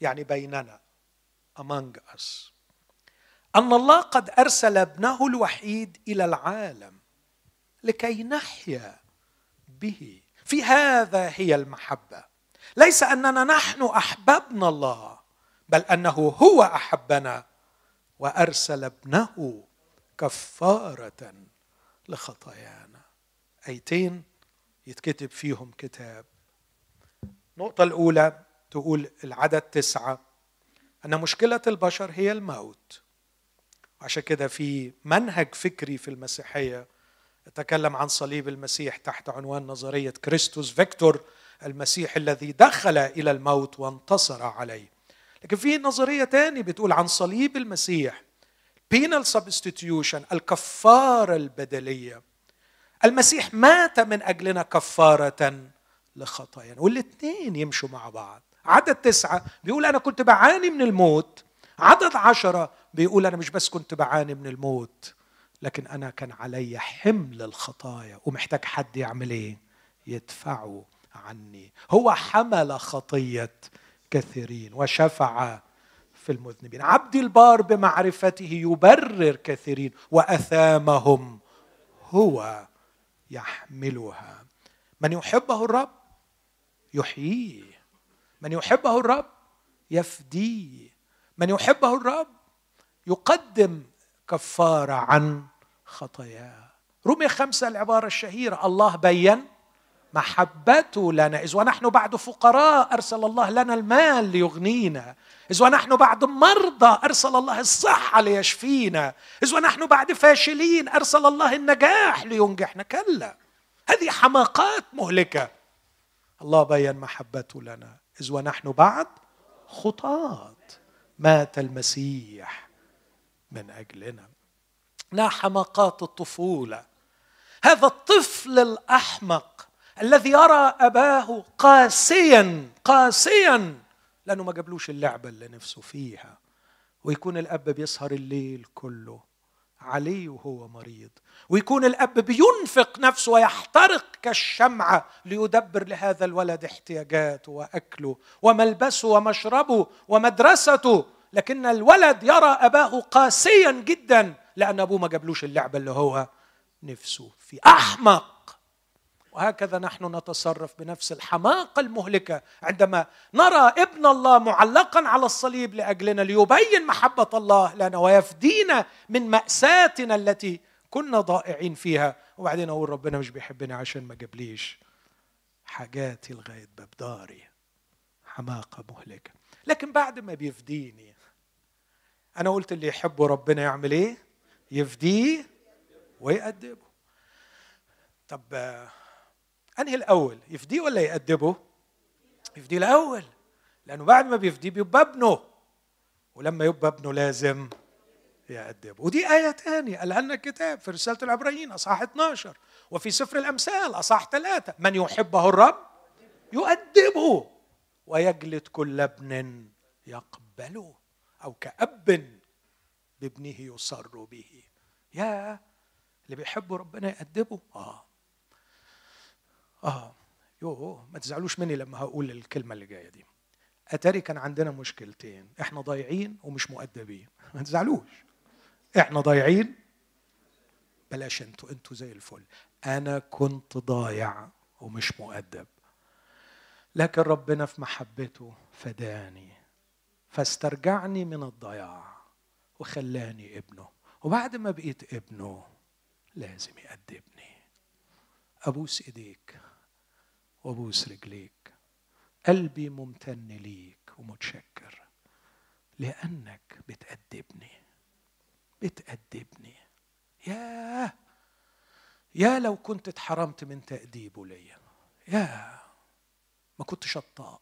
يعني بيننا among us أن الله قد أرسل ابنه الوحيد إلى العالم لكي نحيا به. في هذا هي المحبة. ليس أننا نحن أحببنا الله بل أنه هو أحبنا وأرسل ابنه كفارة لخطايانا. أيتين يتكتب فيهم كتاب. النقطة الأولى تقول العدد تسعة. أن مشكلة البشر هي الموت. عشان كده في منهج فكري في المسيحية يتكلم عن صليب المسيح تحت عنوان نظرية كريستوس فيكتور المسيح الذي دخل إلى الموت وانتصر عليه. لكن في نظرية ثانية بتقول عن صليب المسيح penal substitution الكفارة البدلية. المسيح مات من أجلنا كفارة لخطايانا والاثنين يمشوا مع بعض. عدد تسعة بيقول أنا كنت بعاني من الموت عدد عشرة بيقول أنا مش بس كنت بعاني من الموت. لكن أنا كان علي حمل الخطايا ومحتاج حد يعمل إيه؟ يدفعه عني. هو حمل خطية كثيرين وشفع في المذنبين. عبد البار بمعرفته يبرر كثيرين وأثامهم هو يحملها. من يحبه الرب يحييه. من يحبه الرب يفديه. من يحبه الرب يقدم كفاره عن خطاياه رمي خمسة العبارة الشهيرة. الله بين محبته لنا. إذ ونحن بعد فقراء أرسل الله لنا المال ليغنينا. إذ ونحن بعد مرضى أرسل الله الصحة ليشفينا. إذ ونحن بعد فاشلين أرسل الله النجاح لينجحنا. كلا هذه حماقات مهلكة. الله بين محبته لنا. إذ ونحن بعد خطاة. مات المسيح. من أجلنا. نا حماقات الطفولة. هذا الطفل الأحمق الذي يرى أباه قاسيا قاسيا. لأنه ما جابلوش اللعبة اللي نفسه فيها. ويكون الأب بيسهر الليل كله. عليه وهو مريض. ويكون الأب بينفق نفسه ويحترق كالشمعة ليدبر لهذا الولد احتياجاته وأكله وملبسه ومشربه ومدرسته. لكن الولد يرى أباه قاسيا جدا لأن أبوه ما جابلوش اللعبة اللي هو نفسه في أحمق. وهكذا نحن نتصرف بنفس الحماقة المهلكة عندما نرى ابن الله معلقا على الصليب لأجلنا ليبين محبة الله لنا ويفدينا من مأساتنا التي كنا ضائعين فيها. وبعدين أقول ربنا مش بيحبني عشان ما جابليش حاجاتي لغاية باب داري. حماقة مهلكة. لكن بعد ما بيفديني أنا قلت اللي يحبه ربنا يعمل إيه؟ يفديه ويأدبه. طب أنهي الأول؟ يفديه ولا يأدبه؟ يفديه الأول لأنه بعد ما بيفديه بيبقى ابنه ولما يبقى ابنه لازم يأدبه. ودي آية ثانية قالها لنا الكتاب في رسالة العبرانيين أصحاح 12 وفي سفر الأمثال أصحاح ثلاثة من يحبه الرب يؤدبه ويجلد كل ابن يقبله. أو كأب بابنه يصر به. يا اللي بيحبوا ربنا يأدبه. آه. آه. يوه ما تزعلوش مني لما هقول الكلمة اللي جاية دي. أتاري كان عندنا مشكلتين. إحنا ضايعين ومش مؤدبين. ما تزعلوش. إحنا ضايعين؟ بلاش أنتوا أنتوا زي الفل. أنا كنت ضايع ومش مؤدب. لكن ربنا في محبته فداني. فاسترجعني من الضياع وخلاني ابنه. وبعد ما بقيت ابنه لازم يأدبني. أبوس إيديك وأبوس رجليك. قلبي ممتن ليك ومتشكر لأنك بتأدبني. بتأدبني. يا يا لو كنت اتحرمت من تأديبه ليا. يا ما كنتش أطاء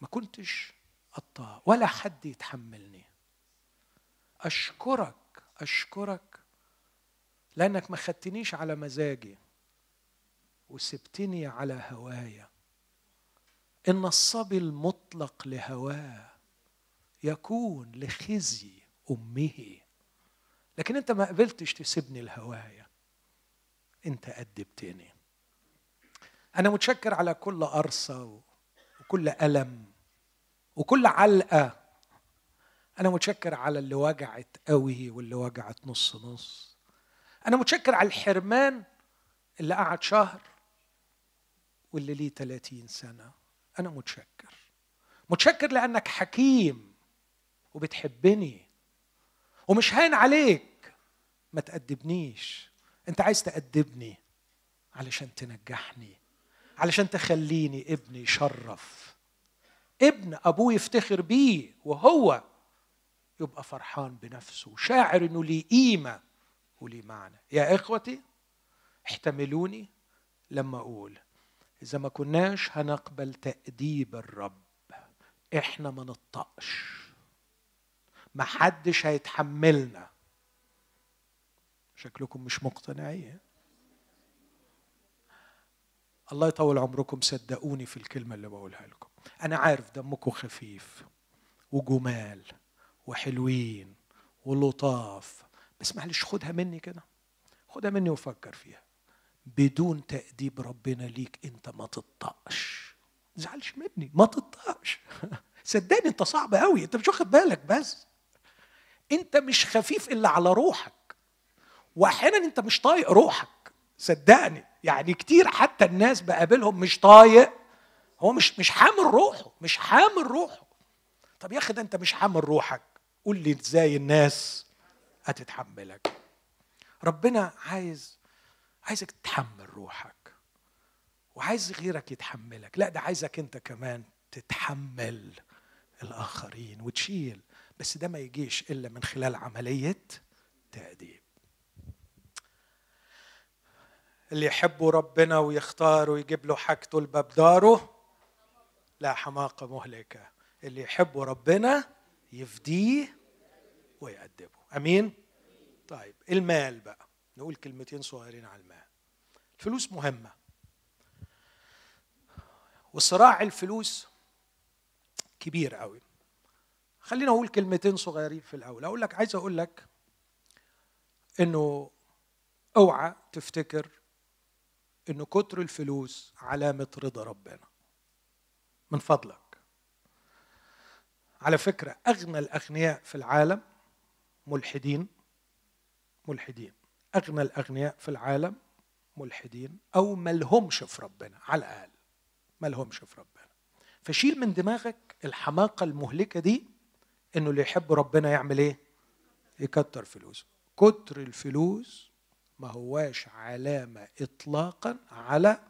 ما كنتش أطاء ولا حد يتحملني. أشكرك أشكرك لأنك ما خدتنيش على مزاجي وسبتني على هوايا. إن الصبي المطلق لهواه يكون لخزي أمه. لكن أنت ما قبلتش تسيبني الهوايا أنت أدبتني. أنا متشكر على كل قرصة وكل ألم. وكل علقة. أنا متشكر على اللي وجعت قوي واللي وجعت نص نص. أنا متشكر على الحرمان اللي قعد شهر واللي ليه 30 سنة. أنا متشكر. متشكر لأنك حكيم وبتحبني. ومش هين عليك. ما تأدبنيش. أنت عايز تأدبني علشان تنجحني علشان تخليني ابني يشرف ابن أبوه يفتخر بيه وهو يبقى فرحان بنفسه وشاعر إنه ليه قيمة وليه معنى. يا إخوتي احتملوني لما أقول إذا ما كناش هنقبل تأديب الرب إحنا ما نطقش. ما حدش هيتحملنا. شكلكم مش مقتنعين. الله يطول عمركم صدقوني في الكلمة اللي بقولها لكم. أنا عارف دمكم خفيف وجمال وحلوين ولطاف. بس معلش خدها مني كده؟ خدها مني وفكر فيها. بدون تأديب ربنا ليك أنت ما تطقش. زعلش مني ما تطقش. صدقني أنت صعب قوي أنت مش واخد بالك بس. أنت مش خفيف إلا على روحك. وأحيانا أنت مش طايق روحك. صدقني يعني كتير حتى الناس بقابلهم مش طايق هو مش مش حامل روحه مش حامل روحه. طب يا أخي ده أنت مش حامل روحك. قول لي إزاي الناس هتتحملك. ربنا عايز عايزك تتحمل روحك. وعايز غيرك يتحملك. لا ده عايزك أنت كمان تتحمل الآخرين وتشيل. بس ده ما يجيش إلا من خلال عملية تأديب. اللي يحبوا ربنا ويختار ويجيب له حاجته لباب داره لا حماقة مهلكة. اللي يحبوا ربنا يفديه ويأدبه. أمين؟ طيب المال بقى. نقول كلمتين صغيرين على المال. الفلوس مهمة. وصراع الفلوس كبير قوي. خلينا أقول كلمتين صغيرين في الأول. أقول لك عايز أقول لك إنه أوعى تفتكر إنه كتر الفلوس علامة رضا ربنا. من فضلك. على فكرة أغنى الأغنياء في العالم ملحدين ملحدين. أغنى الأغنياء في العالم ملحدين. أو ملهمش في ربنا على الأقل ملهمش في ربنا. فشيل من دماغك الحماقة المهلكة دي إنه اللي يحب ربنا يعمل إيه؟ يكتر فلوسه. كتر الفلوس ما هواش علامة اطلاقا على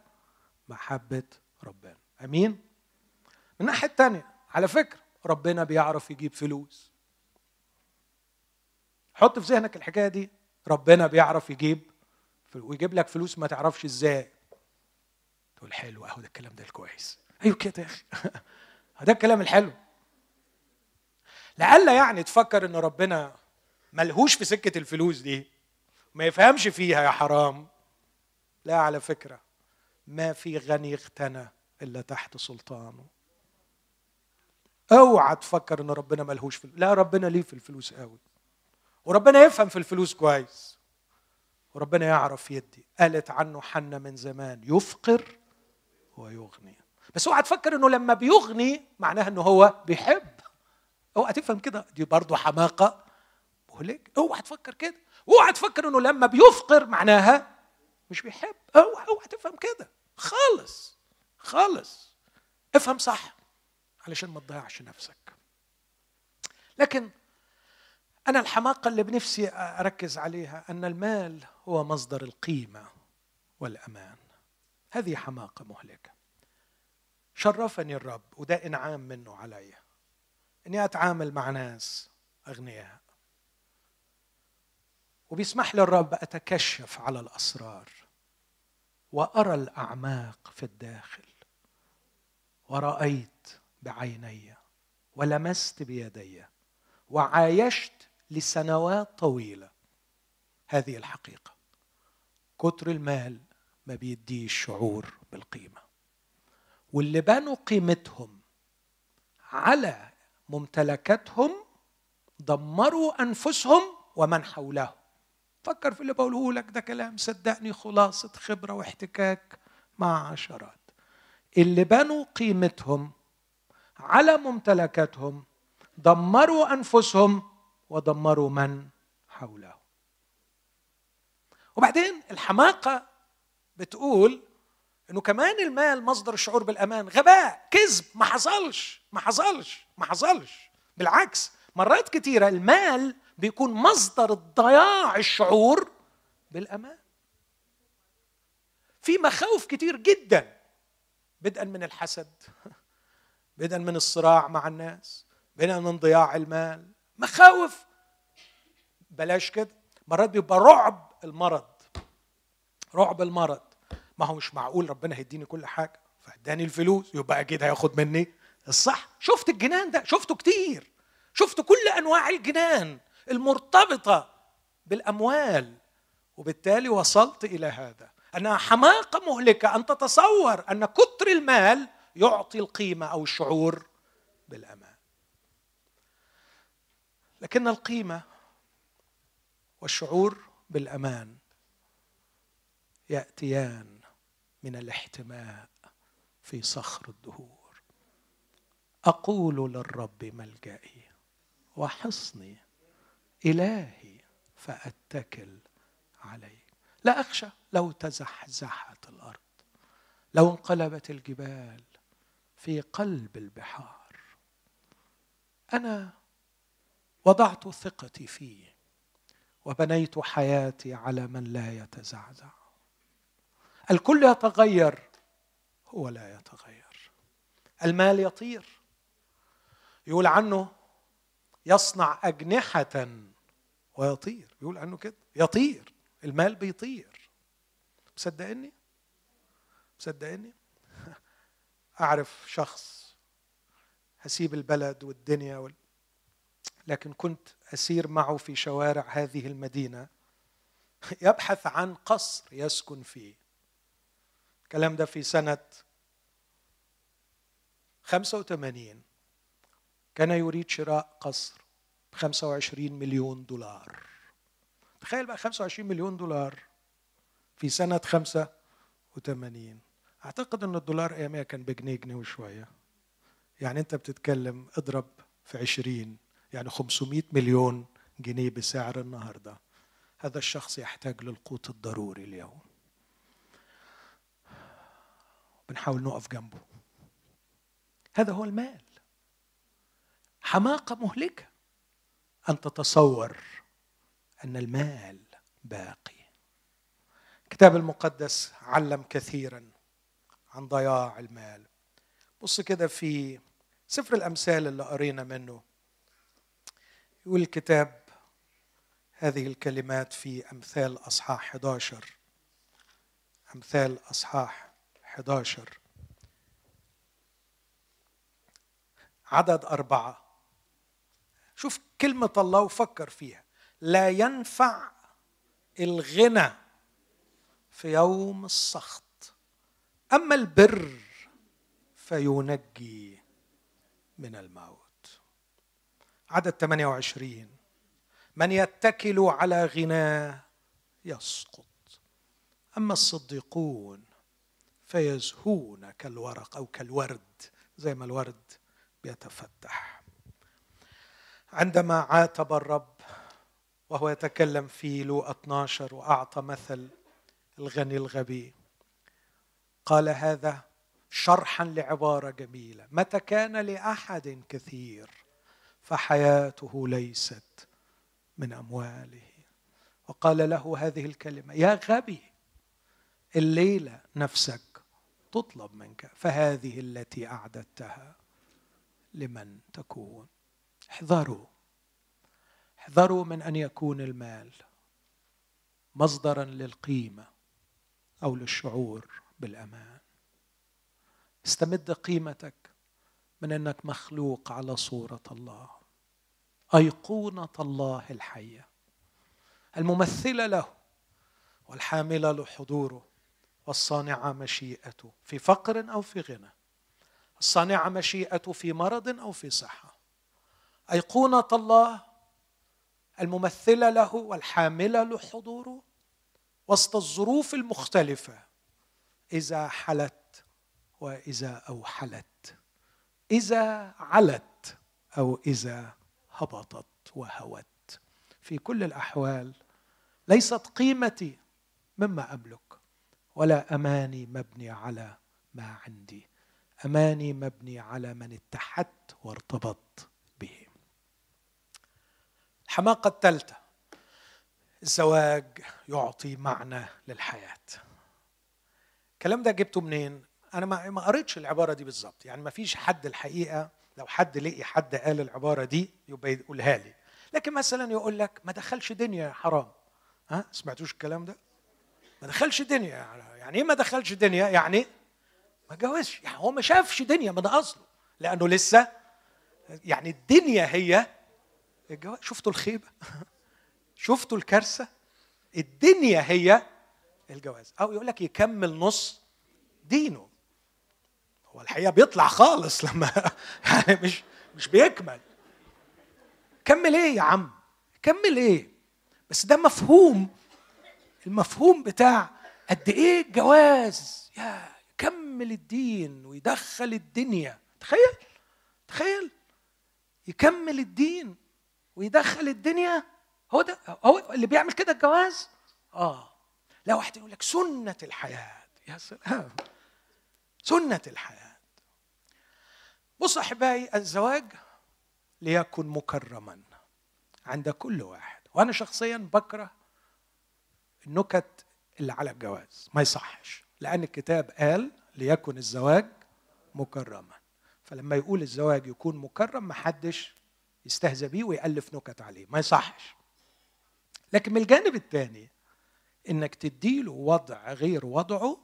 محبة ربنا. أمين؟ من الناحيه الثانية على فكرة ربنا بيعرف يجيب فلوس. حط في ذهنك الحكاية دي ربنا بيعرف يجيب ويجيب لك فلوس ما تعرفش إزاي. تقول حلو أهو ده الكلام ده الكويس. أيوه كده يا أخي. ده الكلام الحلو. لعل يعني تفكر إن ربنا ملهوش في سكة الفلوس دي. ما يفهمش فيها يا حرام. لا على فكرة ما في غني اغتنى إلا تحت سلطانه. أوعى تفكر إن ربنا ملهوش في لا ربنا ليه في الفلوس قوي؟ وربنا يفهم في الفلوس كويس. وربنا يعرف يدي. قالت عنه حنة من زمان يفقر ويغني. بس أوعى تفكر إنه لما بيغني معناها إنه هو بيحب. أوعى تفهم كده. دي برضه حماقة مهلك أوعى تفكر كده. أوعى تفكر إنه لما بيفقر معناها مش بيحب. أوعى أوعى تفهم كده. خالص خالص. افهم صح. علشان ما تضيعش نفسك. لكن أنا الحماقة اللي بنفسي أركز عليها أن المال هو مصدر القيمة والأمان. هذه حماقة مهلكة. شرفني الرب وده إنعام منه علي. إني أتعامل مع ناس أغنياء. وبيسمح لي الرب أتكشف على الأسرار وأرى الأعماق في الداخل. ورأيت بعيني ولمست بيدي وعايشت لسنوات طويلة. هذه الحقيقة. كتر المال ما بيديش شعور بالقيمة. واللي بنوا قيمتهم على ممتلكاتهم دمروا أنفسهم ومن حولهم فكر في اللي بقوله لك ده كلام صدقني خلاصة خبرة واحتكاك مع عشرات. اللي بنوا قيمتهم على ممتلكاتهم دمروا أنفسهم ودمروا من حوله. وبعدين الحماقة بتقول إنه كمان المال مصدر الشعور بالأمان. غباء كذب ما حصلش ما حصلش ما حصلش. بالعكس مرات كتيرة المال بيكون مصدر الضياع الشعور بالأمان. في مخاوف كتير جدا بدءا من الحسد. بدءا من الصراع مع الناس بدءا من ضياع المال. مخاوف. بلاش كده. مرات بيبقى رعب المرض. رعب المرض. ما هو مش معقول ربنا هيديني كل حاجة. فاداني الفلوس يبقى أكيد هياخد مني. الصح. شفت الجنان ده؟ شفته كتير. شفت كل أنواع الجنان المرتبطة بالأموال. وبالتالي وصلت إلى هذا. انها حماقة مهلكة. أن تتصور أن كتر المال يعطي القيمة أو الشعور بالأمان. لكن القيمة والشعور بالأمان يأتيان من الاحتماء في صخر الدهور. أقول للرب ملجئي وحصني إلهي فأتكل عليه لا أخشى لو تزحزحت الأرض لو انقلبت الجبال في قلب البحار. أنا وضعت ثقتي فيه وبنيت حياتي على من لا يتزعزع. الكل يتغير هو لا يتغير. المال يطير. يقول عنه يصنع أجنحة ويطير. يقول عنه كده. يطير. المال بيطير. مصدقني؟ مصدقني؟ أعرف شخص هسيب البلد والدنيا وال... لكن كنت أسير معه في شوارع هذه المدينة. يبحث عن قصر يسكن فيه. الكلام ده في سنة 85 كان يريد شراء قصر ب 25 مليون دولار. تخيل بقى 25 مليون دولار في سنة 85 أعتقد أن الدولار أيامها كان بجنيه جنيه وشوية. يعني أنت بتتكلم اضرب في 20 يعني 500 مليون جنيه بسعر النهارده. هذا الشخص يحتاج للقوت الضروري اليوم. بنحاول نقف جنبه. هذا هو المال. حماقة مهلكة. أن تتصور أن المال باقي. الكتاب المقدس علم كثيرا عن ضياع المال. بص كده في سفر الأمثال اللي قرينا منه. يقول الكتاب هذه الكلمات في أمثال أصحاح 11 أمثال أصحاح 11 عدد أربعة. شوف كلمة الله وفكر فيها. لا ينفع الغنى في يوم السخط. أما البر فينجي من الموت. عدد 28 من يتكل على غناه يسقط. أما الصديقون فيزهون كالورق أو كالورد زي ما الورد بيتفتح. عندما عاتب الرب وهو يتكلم في لوقا 12 وأعطى مثل الغني الغبي قال هذا شرحا لعبارة جميلة. متى كان لأحد كثير فحياته ليست من أمواله. وقال له هذه الكلمة يا غبي الليلة نفسك تطلب منك فهذه التي أعددتها لمن تكون. احذروا احذروا من أن يكون المال مصدرا للقيمة أو للشعور. بالأمان. استمد قيمتك من أنك مخلوق على صورة الله أيقونة الله الحية. الممثلة له والحاملة لحضوره والصانعة مشيئته في فقر أو في غنى الصانعة مشيئته في مرض أو في صحة. أيقونة الله الممثلة له والحاملة لحضوره وسط الظروف المختلفة. إذا حلت وإذا أوحلت. إذا علت أو إذا هبطت وهوت. في كل الأحوال ليست قيمتي مما أملك ولا أماني مبني على ما عندي. أماني مبني على من اتحدت وارتبطت به. الحماقة الثالثة. الزواج يعطي معنى للحياة. الكلام ده جبته منين؟ أنا ما قريتش العبارة دي بالظبط. يعني ما فيش حد الحقيقة لو حد لقي حد قال العبارة دي يبقى يقولها لي. لكن مثلا يقول لك ما دخلش دنيا حرام. ها؟ سمعتوش الكلام ده؟ ما دخلش دنيا يعني إيه ما دخلش دنيا؟ يعني ما جوزش يعني هو ما شافش دنيا من أصله. لأنه لسه يعني الدنيا هي الجواز شفتوا الخيبة؟ شفتوا الكارثة؟ الدنيا هي الجواز. أو يقول لك يكمل نص دينه. هو الحقيقة بيطلع خالص لما يعني مش مش بيكمل. كمل إيه يا عم؟ كمل إيه؟ بس ده مفهوم. المفهوم بتاع قد إيه الجواز؟ يا يكمل الدين ويدخل الدنيا. تخيل؟ تخيل. يكمل الدين ويدخل الدنيا. هو ده هو اللي بيعمل كده الجواز؟ آه. لا واحد يقول لك سنة الحياة. يا سلام. سنة الحياة. بص أحبائي الزواج ليكن مكرما عند كل واحد. وأنا شخصيا بكره النكت اللي على الجواز. ما يصحش. لأن الكتاب قال ليكن الزواج مكرما. فلما يقول الزواج يكون مكرم محدش يستهزأ بيه ويألف نكت عليه. ما يصحش. لكن من الجانب الثاني إنك تديله وضع غير وضعه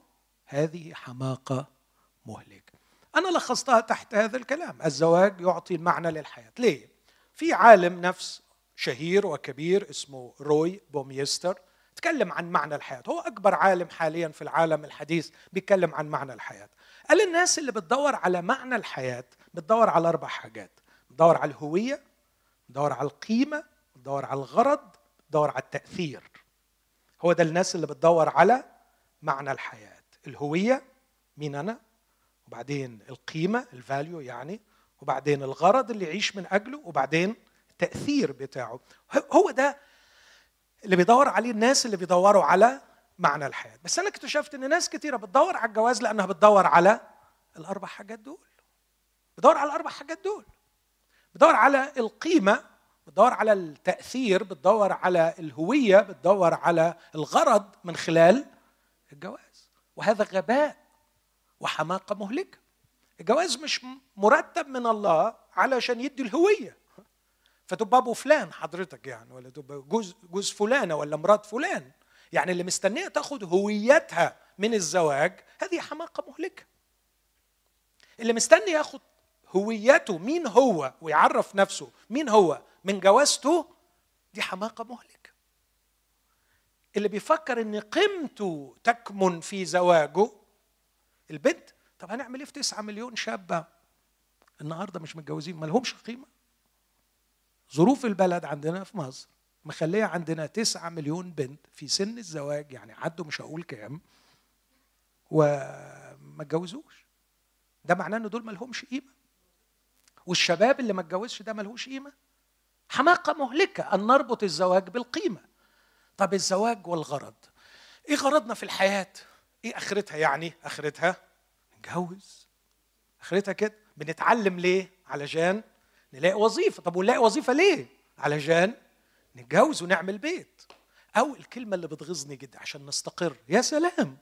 هذه حماقة مهلكة أنا لخصتها تحت هذا الكلام الزواج يعطي المعنى للحياة. ليه؟ في عالم نفس شهير وكبير اسمه روي بوميستر تكلم عن معنى الحياة. هو أكبر عالم حاليا في العالم الحديث بيتكلم عن معنى الحياة. قال الناس اللي بتدور على معنى الحياة بتدور على أربع حاجات. بتدور على الهوية بتدور على القيمة بتدور على الغرض بتدور على التأثير. هو ده الناس اللي بتدور على معنى الحياة. الهوية مين أنا؟ وبعدين القيمة الفاليو يعني وبعدين الغرض اللي يعيش من أجله وبعدين التاثير بتاعه. هو ده اللي بيدور عليه الناس اللي بيدوروا على معنى الحياة. بس أنا اكتشفت إن ناس كثيره بتدور على الجواز لأنها بتدور على الأربع حاجات دول. بتدور على الأربع حاجات دول. بتدور على القيمة بتدور على التأثير بتدور على الهوية بتدور على الغرض من خلال الجواز. وهذا غباء وحماقة مهلكة. الجواز مش مرتب من الله علشان يدي الهوية. فتبقى ابو فلان حضرتك يعني ولا تبقى جوز جوز فلانة ولا مرات فلان. يعني اللي مستنية تاخد هويتها من الزواج هذه حماقة مهلكة. اللي مستني ياخد هويته مين هو؟ ويعرف نفسه مين هو؟ من جوازته دي حماقة مهلكة. اللي بيفكر إن قيمته تكمن في زواجه البنت طب هنعمل إيه في 9 مليون شابة؟ النهارده مش متجوزين ما لهمش قيمة. ظروف البلد عندنا في مصر مخلية عندنا 9 مليون بنت في سن الزواج يعني عدوا مش هقول كام وما اتجوزوش. ده معناه إن دول ما لهمش قيمة. والشباب اللي ما اتجوزش ده ملهوش قيمة. حماقة مهلكة. أن نربط الزواج بالقيمة. طب الزواج والغرض. إيه غرضنا في الحياة؟ إيه آخرتها يعني؟ آخرتها نتجوز. آخرتها كده. بنتعلم ليه؟ علشان نلاقي وظيفة. طب ونلاقي وظيفة ليه؟ علشان نتجوز ونعمل بيت. أو الكلمة اللي بتغيظني جدا عشان نستقر. يا سلام!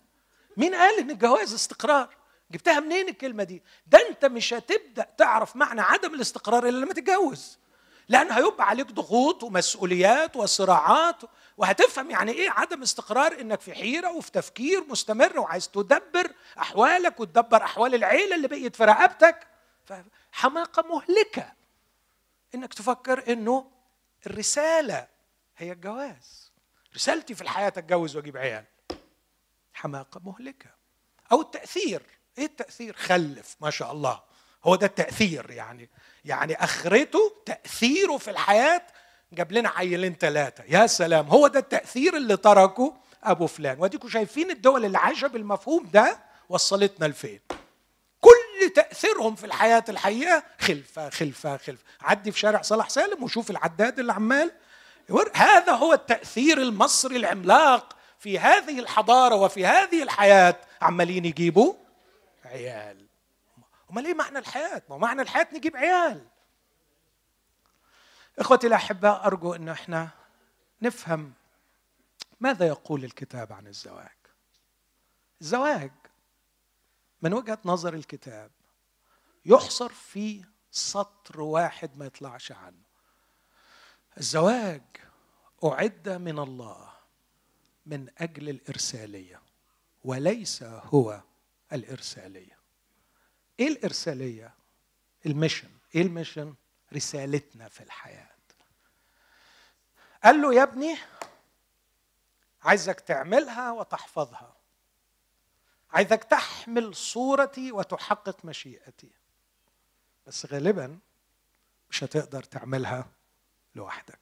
مين قال إن الجواز استقرار؟ جبتها منين الكلمة دي؟ ده أنت مش هتبدأ تعرف معنى عدم الاستقرار إلا لما تتجوز. لأن هيبقى عليك ضغوط ومسؤوليات وصراعات. وهتفهم يعني إيه عدم استقرار إنك في حيرة وفي تفكير مستمر وعايز تدبر أحوالك وتدبر أحوال العيلة اللي بقيت في رقبتك. حماقه مهلكة إنك تفكر إنه الرسالة هي الجواز. رسالتي في الحياة أتجوز وأجيب عيال. حماقة مهلكة. أو التأثير. إيه التأثير؟ خلف ما شاء الله. هو ده التأثير يعني. يعني أخرته تأثيره في الحياة جاب لنا عيلين ثلاثة يا سلام هو ده التأثير اللي تركه أبو فلان. وأديكم شايفين الدول اللي عايشة بالمفهوم ده وصلتنا لفين. كل تأثيرهم في الحياة الحقيقة خلفة خلفة خلفة. عدي في شارع صلاح سالم وشوف العداد اللي عمال هذا هو التأثير المصري العملاق في هذه الحضارة وفي هذه الحياة. عمالين يجيبوا عيال. أمال إيه معنى الحياة؟ ما معنى الحياة نجيب عيال. إخوتي الأحباء أرجو إن إحنا نفهم ماذا يقول الكتاب عن الزواج. الزواج من وجهة نظر الكتاب يحصر في سطر واحد ما يطلعش عنه. الزواج أعد من الله من أجل الإرسالية وليس هو الإرسالية. إيه الإرسالية؟ ال mission إيه ال mission رسالتنا في الحياة. قال له يا ابني عايزك تعملها وتحفظها. عايزك تحمل صورتي وتحقق مشيئتي. بس غالبا مش هتقدر تعملها لوحدك.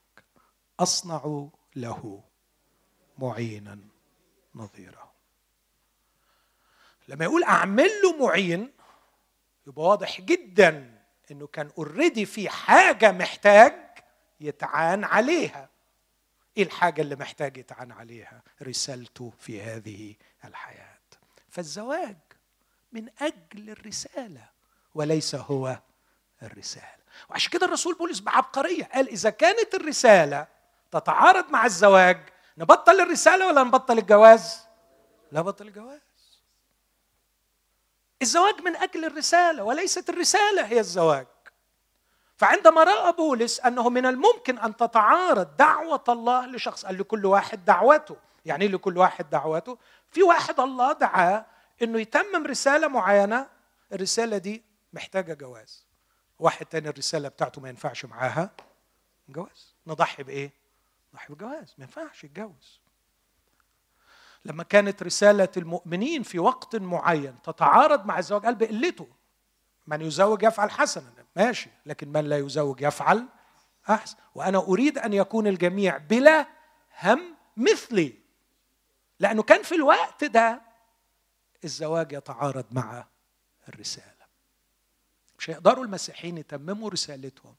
أصنع له معينا نظيره لما يقول أعمل له معين يبقى واضح جدا إنه كان اوريدي في حاجة محتاج يتعان عليها. إيه الحاجة اللي محتاج يتعان عليها؟ رسالته في هذه الحياة. فالزواج من أجل الرسالة وليس هو الرسالة. وعشان كده الرسول بولس بعبقرية قال إذا كانت الرسالة تتعارض مع الزواج نبطل الرسالة ولا نبطل الجواز؟ لا بطل الجواز. الزواج من أجل الرسالة وليست الرسالة هي الزواج. فعندما رأى بولس أنه من الممكن أن تتعارض دعوة الله لشخص قال لكل واحد دعوته. يعني إيه لكل واحد دعوته؟ في واحد الله دعاه إنه يتمم رسالة معينة الرسالة دي محتاجة جواز. واحد تاني الرسالة بتاعته ما ينفعش معاها جواز. نضحي بإيه؟ نضحي بجواز. ما ينفعش يتجوز. لما كانت رسالة المؤمنين في وقت معين تتعارض مع الزواج قال بقلته من يزوج يفعل حسنا. ماشي لكن من لا يزوج يفعل أحسن. وأنا أريد أن يكون الجميع بلا هم مثلي لأنه كان في الوقت ده الزواج يتعارض مع الرسالة. مش هيقدروا المسيحيين يتمموا رسالتهم.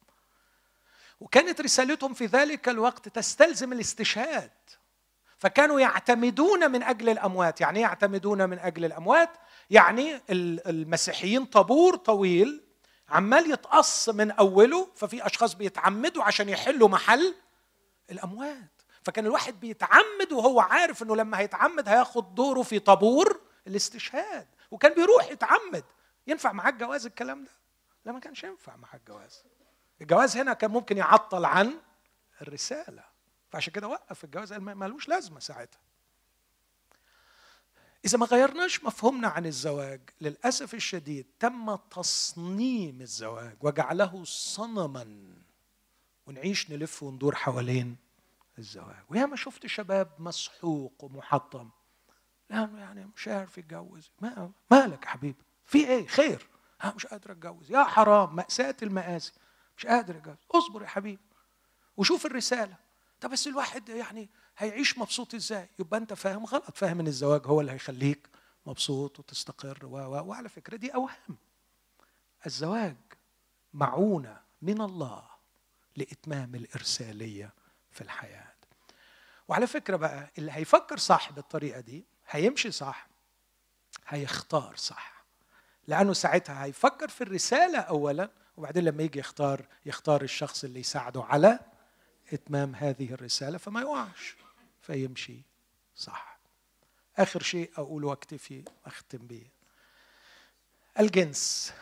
وكانت رسالتهم في ذلك الوقت تستلزم الاستشهاد. فكانوا يعتمدون من أجل الأموات. يعني يعتمدون من أجل الأموات؟ يعني المسيحيين طابور طويل عمال يتقص من أوله ففي أشخاص بيتعمدوا عشان يحلوا محل الأموات. فكان الواحد بيتعمد وهو عارف إنه لما هيتعمد هياخد دوره في طابور الاستشهاد. وكان بيروح يتعمد. ينفع معاه الجواز الكلام ده؟ لا ما كانش ينفع معاه الجواز الجواز هنا كان ممكن يعطل عن الرسالة. فعشان كده وقف الجواز قال مالوش لازمة ساعتها. إذا ما غيرناش مفهومنا عن الزواج للأسف الشديد تم تصنيم الزواج وجعله صنما ونعيش نلف وندور حوالين الزواج. ويا ما شفت شباب مسحوق ومحطم لأنه يعني مش عارف يتجوز. ما مالك يا حبيبي؟ في إيه؟ خير. ها مش قادر أتجوز. يا حرام مأساة المآسي. مش قادر أتجوز. اصبر يا حبيبي. وشوف الرسالة. طب بس الواحد يعني هيعيش مبسوط إزاي؟ يبقى أنت فاهم غلط. فاهم إن الزواج هو اللي هيخليك مبسوط وتستقر و و وعلى فكرة دي أوهام. الزواج معونة من الله لإتمام الإرسالية في الحياة. وعلى فكرة بقى اللي هيفكر صح بالطريقة دي هيمشي صح هيختار صح. لأنه ساعتها هيفكر في الرسالة أولا وبعدين لما يجي يختار يختار الشخص اللي يساعده على إتمام هذه الرسالة فما يقعش فيمشي صح. آخر شيء أقوله وأكتفي أختم به. الجنس.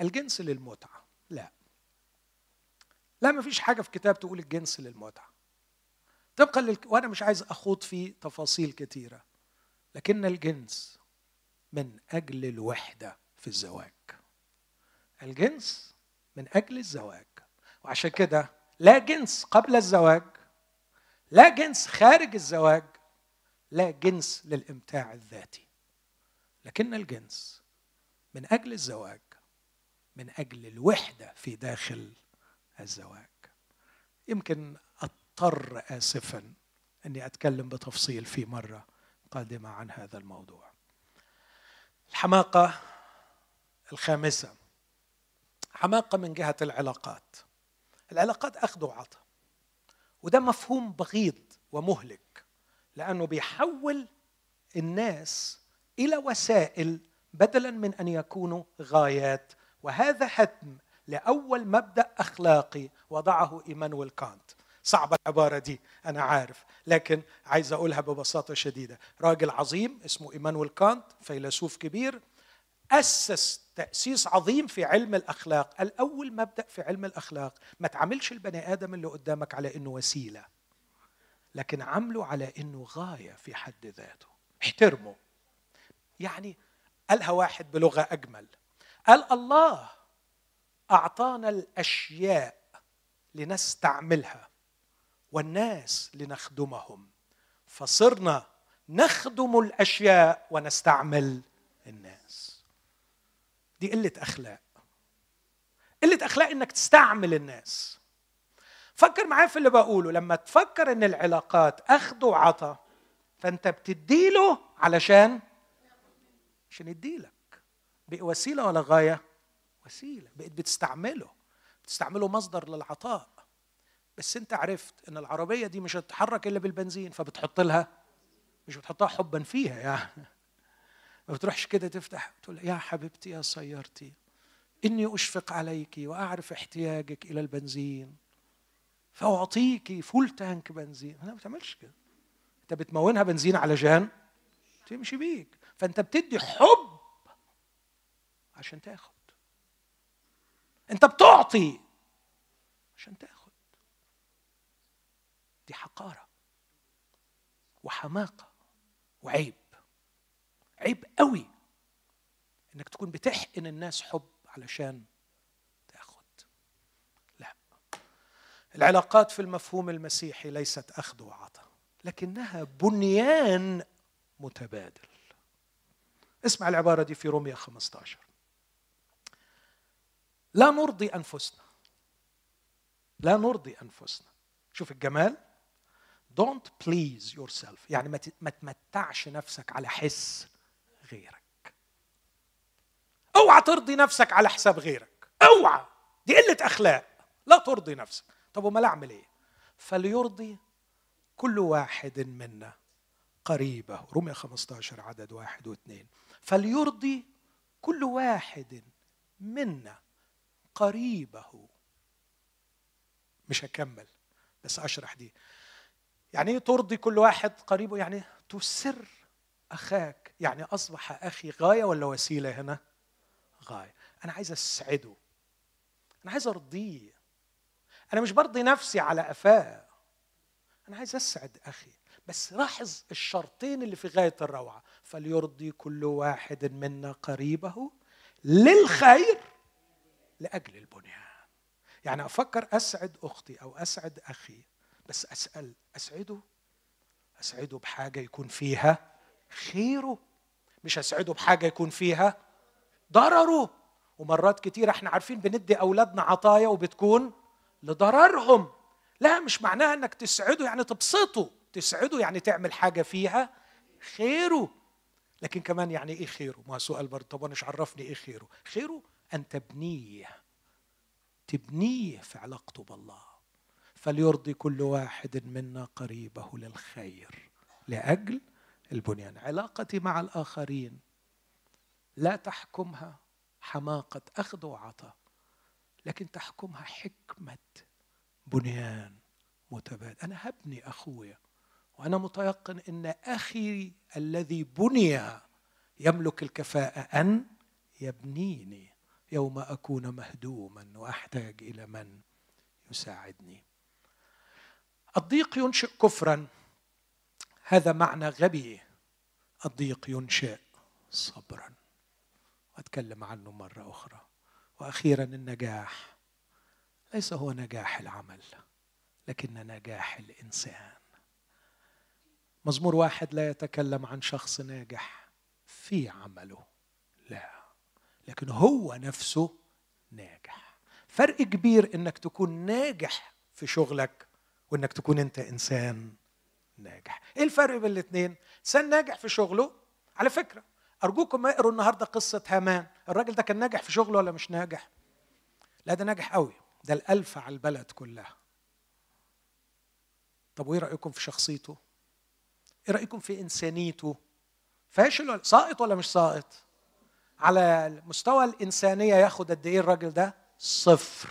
الجنس للمتعة. لا. لا ما فيش حاجة في كتاب تقول الجنس للمتعة. طبقا لل... وأنا مش عايز أخوض في تفاصيل كثيرة لكن الجنس من أجل الوحدة في الزواج. الجنس من أجل الزواج. وعشان كده لا جنس قبل الزواج لا جنس خارج الزواج لا جنس للإمتاع الذاتي. لكن الجنس من أجل الزواج من أجل الوحدة في داخل الزواج. يمكن أضطر اسفا أني أتكلم بتفصيل في مرة قادمة عن هذا الموضوع. الحماقة الخامسة. حماقة من جهة العلاقات. العلاقات أخذ وعطاء وده مفهوم بغيض ومهلك لأنه بيحول الناس إلى وسائل بدلا من أن يكونوا غايات. وهذا هدم لأول مبدأ أخلاقي وضعه إيمانويل كانت. صعبة العبارة دي أنا عارف لكن عايز أقولها ببساطة شديدة. راجل عظيم اسمه إيمانويل كانت فيلسوف كبير أسس تأسيس عظيم في علم الأخلاق الأول مبدأ في علم الأخلاق. ما تعاملش البني آدم اللي قدامك على إنه وسيلة لكن عامله على إنه غاية في حد ذاته. احترمه. يعني قالها واحد بلغة أجمل. قال الله أعطانا الأشياء لنستعملها والناس لنخدمهم. فصرنا نخدم الأشياء ونستعمل الناس. دي قلة أخلاق. قلة أخلاق إنك تستعمل الناس. فكر معايا في اللي بقوله. لما تفكر إن العلاقات أخذ وعطا فأنت بتديله علشان عشان يديلك. بقى وسيلة ولا غاية؟ وسيلة. بقيت بتستعمله. بتستعمله مصدر للعطاء. بس أنت عرفت إن العربية دي مش هتتحرك إلا بالبنزين فبتحط لها مش بتحطها حبا فيها يعني. ما بتروحش كده تفتح تقول يا حبيبتي يا سيارتي إني أشفق عليك وأعرف احتياجك إلى البنزين. فأعطيك فول تانك بنزين. أنا ما بتعملش كده. أنت بتمونها بنزين علشان تمشي بيك. فأنت بتدي حب عشان تاخد. أنت بتعطي عشان تاخد. دي حقارة وحماقة وعيب. عيب قوي إنك تكون بتحقن الناس حب علشان تاخد لا. العلاقات في المفهوم المسيحي ليست أخذ وعطاء لكنها بنيان متبادل. اسمع العبارة دي في رومية 15 لا نرضي أنفسنا. لا نرضي أنفسنا. شوف الجمال. Don't please yourself. يعني ما تمتعش نفسك على حس. غيرك. اوعى ترضي نفسك على حساب غيرك. اوعى. دي قلة أخلاق. لا ترضي نفسك. طب وما أعمل إيه؟ فليرضي كل واحد منا قريبه. رمية 15 عدد واحد واثنين. فليرضي كل واحد منا قريبه. مش هكمل بس أشرح دي. يعني إيه ترضي كل واحد قريبه؟ يعني تسر أخاك يعني أصبح أخي غاية ولا وسيلة هنا؟ غاية. أنا عايز أسعده. أنا عايز أرضيه. أنا مش برضي نفسي على قفاه أنا عايز أسعد أخي. بس لاحظ الشرطين اللي في غاية الروعة. فليرضي كل واحد منا قريبه للخير لأجل البنيان. يعني أفكر أسعد أختي أو أسعد أخي. بس أسأل أسعده؟ أسعده بحاجة يكون فيها خيره. مش اسعده بحاجة يكون فيها ضرره. ومرات كتير إحنا عارفين بندي أولادنا عطايا وبتكون لضررهم. لا مش معناها إنك تسعده يعني تبسطه. تسعده يعني تعمل حاجة فيها خيره. لكن كمان يعني إيه خيره؟ ما سؤال برضه طب وأنا عرفني إيه خيره؟ خيره أن تبنيه. تبنيه في علاقته بالله. فليرضي كل واحد منا قريبه للخير. لأجل البنيان. علاقتي مع الآخرين. لا تحكمها حماقة أخذ وعطاء لكن تحكمها حكمة بنيان متبادل. أنا هبني أخويا وأنا متيقن إن أخي الذي بني يملك الكفاءة أن يبنيني يوم أكون مهدوما وأحتاج إلى من يساعدني. الضيق ينشئ كفرا. هذا معنى غبي. الضيق ينشئ صبرا. وأتكلم عنه مرة أخرى. وأخيرا النجاح. ليس هو نجاح العمل لكن نجاح الإنسان. مزمور واحد لا يتكلم عن شخص ناجح في عمله. لا لكن هو نفسه ناجح. فرق كبير إنك تكون ناجح في شغلك وإنك تكون أنت إنسان ناجح. إيه الفرق بين الاثنين انسان ناجح في شغله على فكرة أرجوكم ما اقروا النهارده قصة هامان. الراجل ده كان ناجح في شغله ولا مش ناجح؟ لا ده ناجح قوي. ده الألف على البلد كلها. طب وإيه رأيكم في شخصيته؟ إيه رأيكم في إنسانيته؟ فاشل ولا ساقط ولا مش ساقط؟ على المستوى الإنسانية ياخد قد إيه الراجل ده؟ صفر.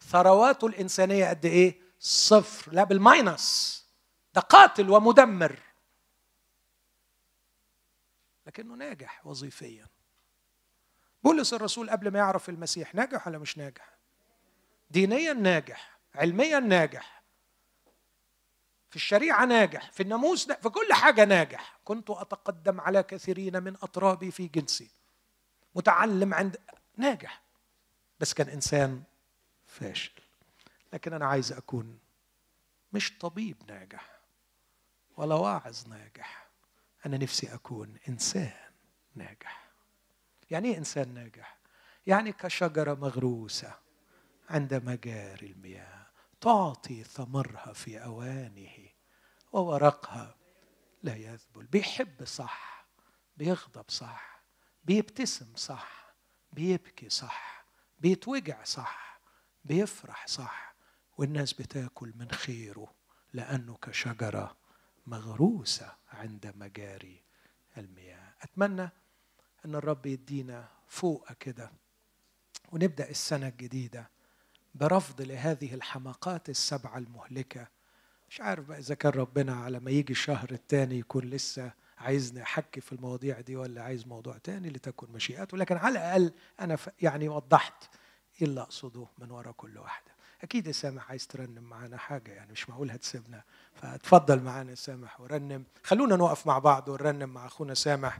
ثرواته الإنسانية قد إيه؟ صفر. لا بالماينس. ده قاتل ومدمر. لكنه ناجح وظيفيا. بولس الرسول قبل ما يعرف المسيح ناجح ولا مش ناجح؟ دينيا ناجح علميا ناجح في الشريعة ناجح في الناموس في كل حاجة ناجح. كنت أتقدم على كثيرين من أطرابي في جنسي. متعلم عند ناجح. بس كان إنسان فاشل. لكن أنا عايز أكون مش طبيب ناجح. ولا واعظ ناجح. أنا نفسي أكون إنسان ناجح. يعني إيه إنسان ناجح؟ يعني كشجرة مغروسة عند مجاري المياه تعطي ثمرها في أوانه وورقها لا يذبل. بيحب صح بيغضب صح بيبتسم صح بيبكي صح بيتوجع صح بيفرح صح. والناس بتاكل من خيره لأنه كشجرة مغروسة عند مجاري المياه. أتمنى أن الرب يدينا فوق كده ونبدأ السنة الجديدة برفض لهذه الحماقات السبعه المهلكة. مش عارف بقى إذا كان ربنا على ما يجي الشهر الثاني يكون لسه عايزني احكي في المواضيع دي ولا عايز موضوع تاني لتكن مشيئته لكن على الأقل أنا يعني وضحت إيه اللي أقصده من وراء كل واحدة. أكيد سامح عايز ترنم معانا حاجة يعني مش معقول هتسيبنا فاتفضل معانا سامح ورنم. خلونا نقف مع بعض ونرنم مع أخونا سامح.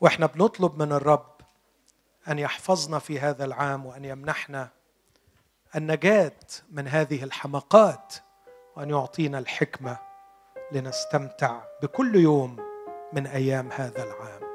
وإحنا بنطلب من الرب أن يحفظنا في هذا العام وأن يمنحنا النجاة من هذه الحماقات وأن يعطينا الحكمة لنستمتع بكل يوم من أيام هذا العام.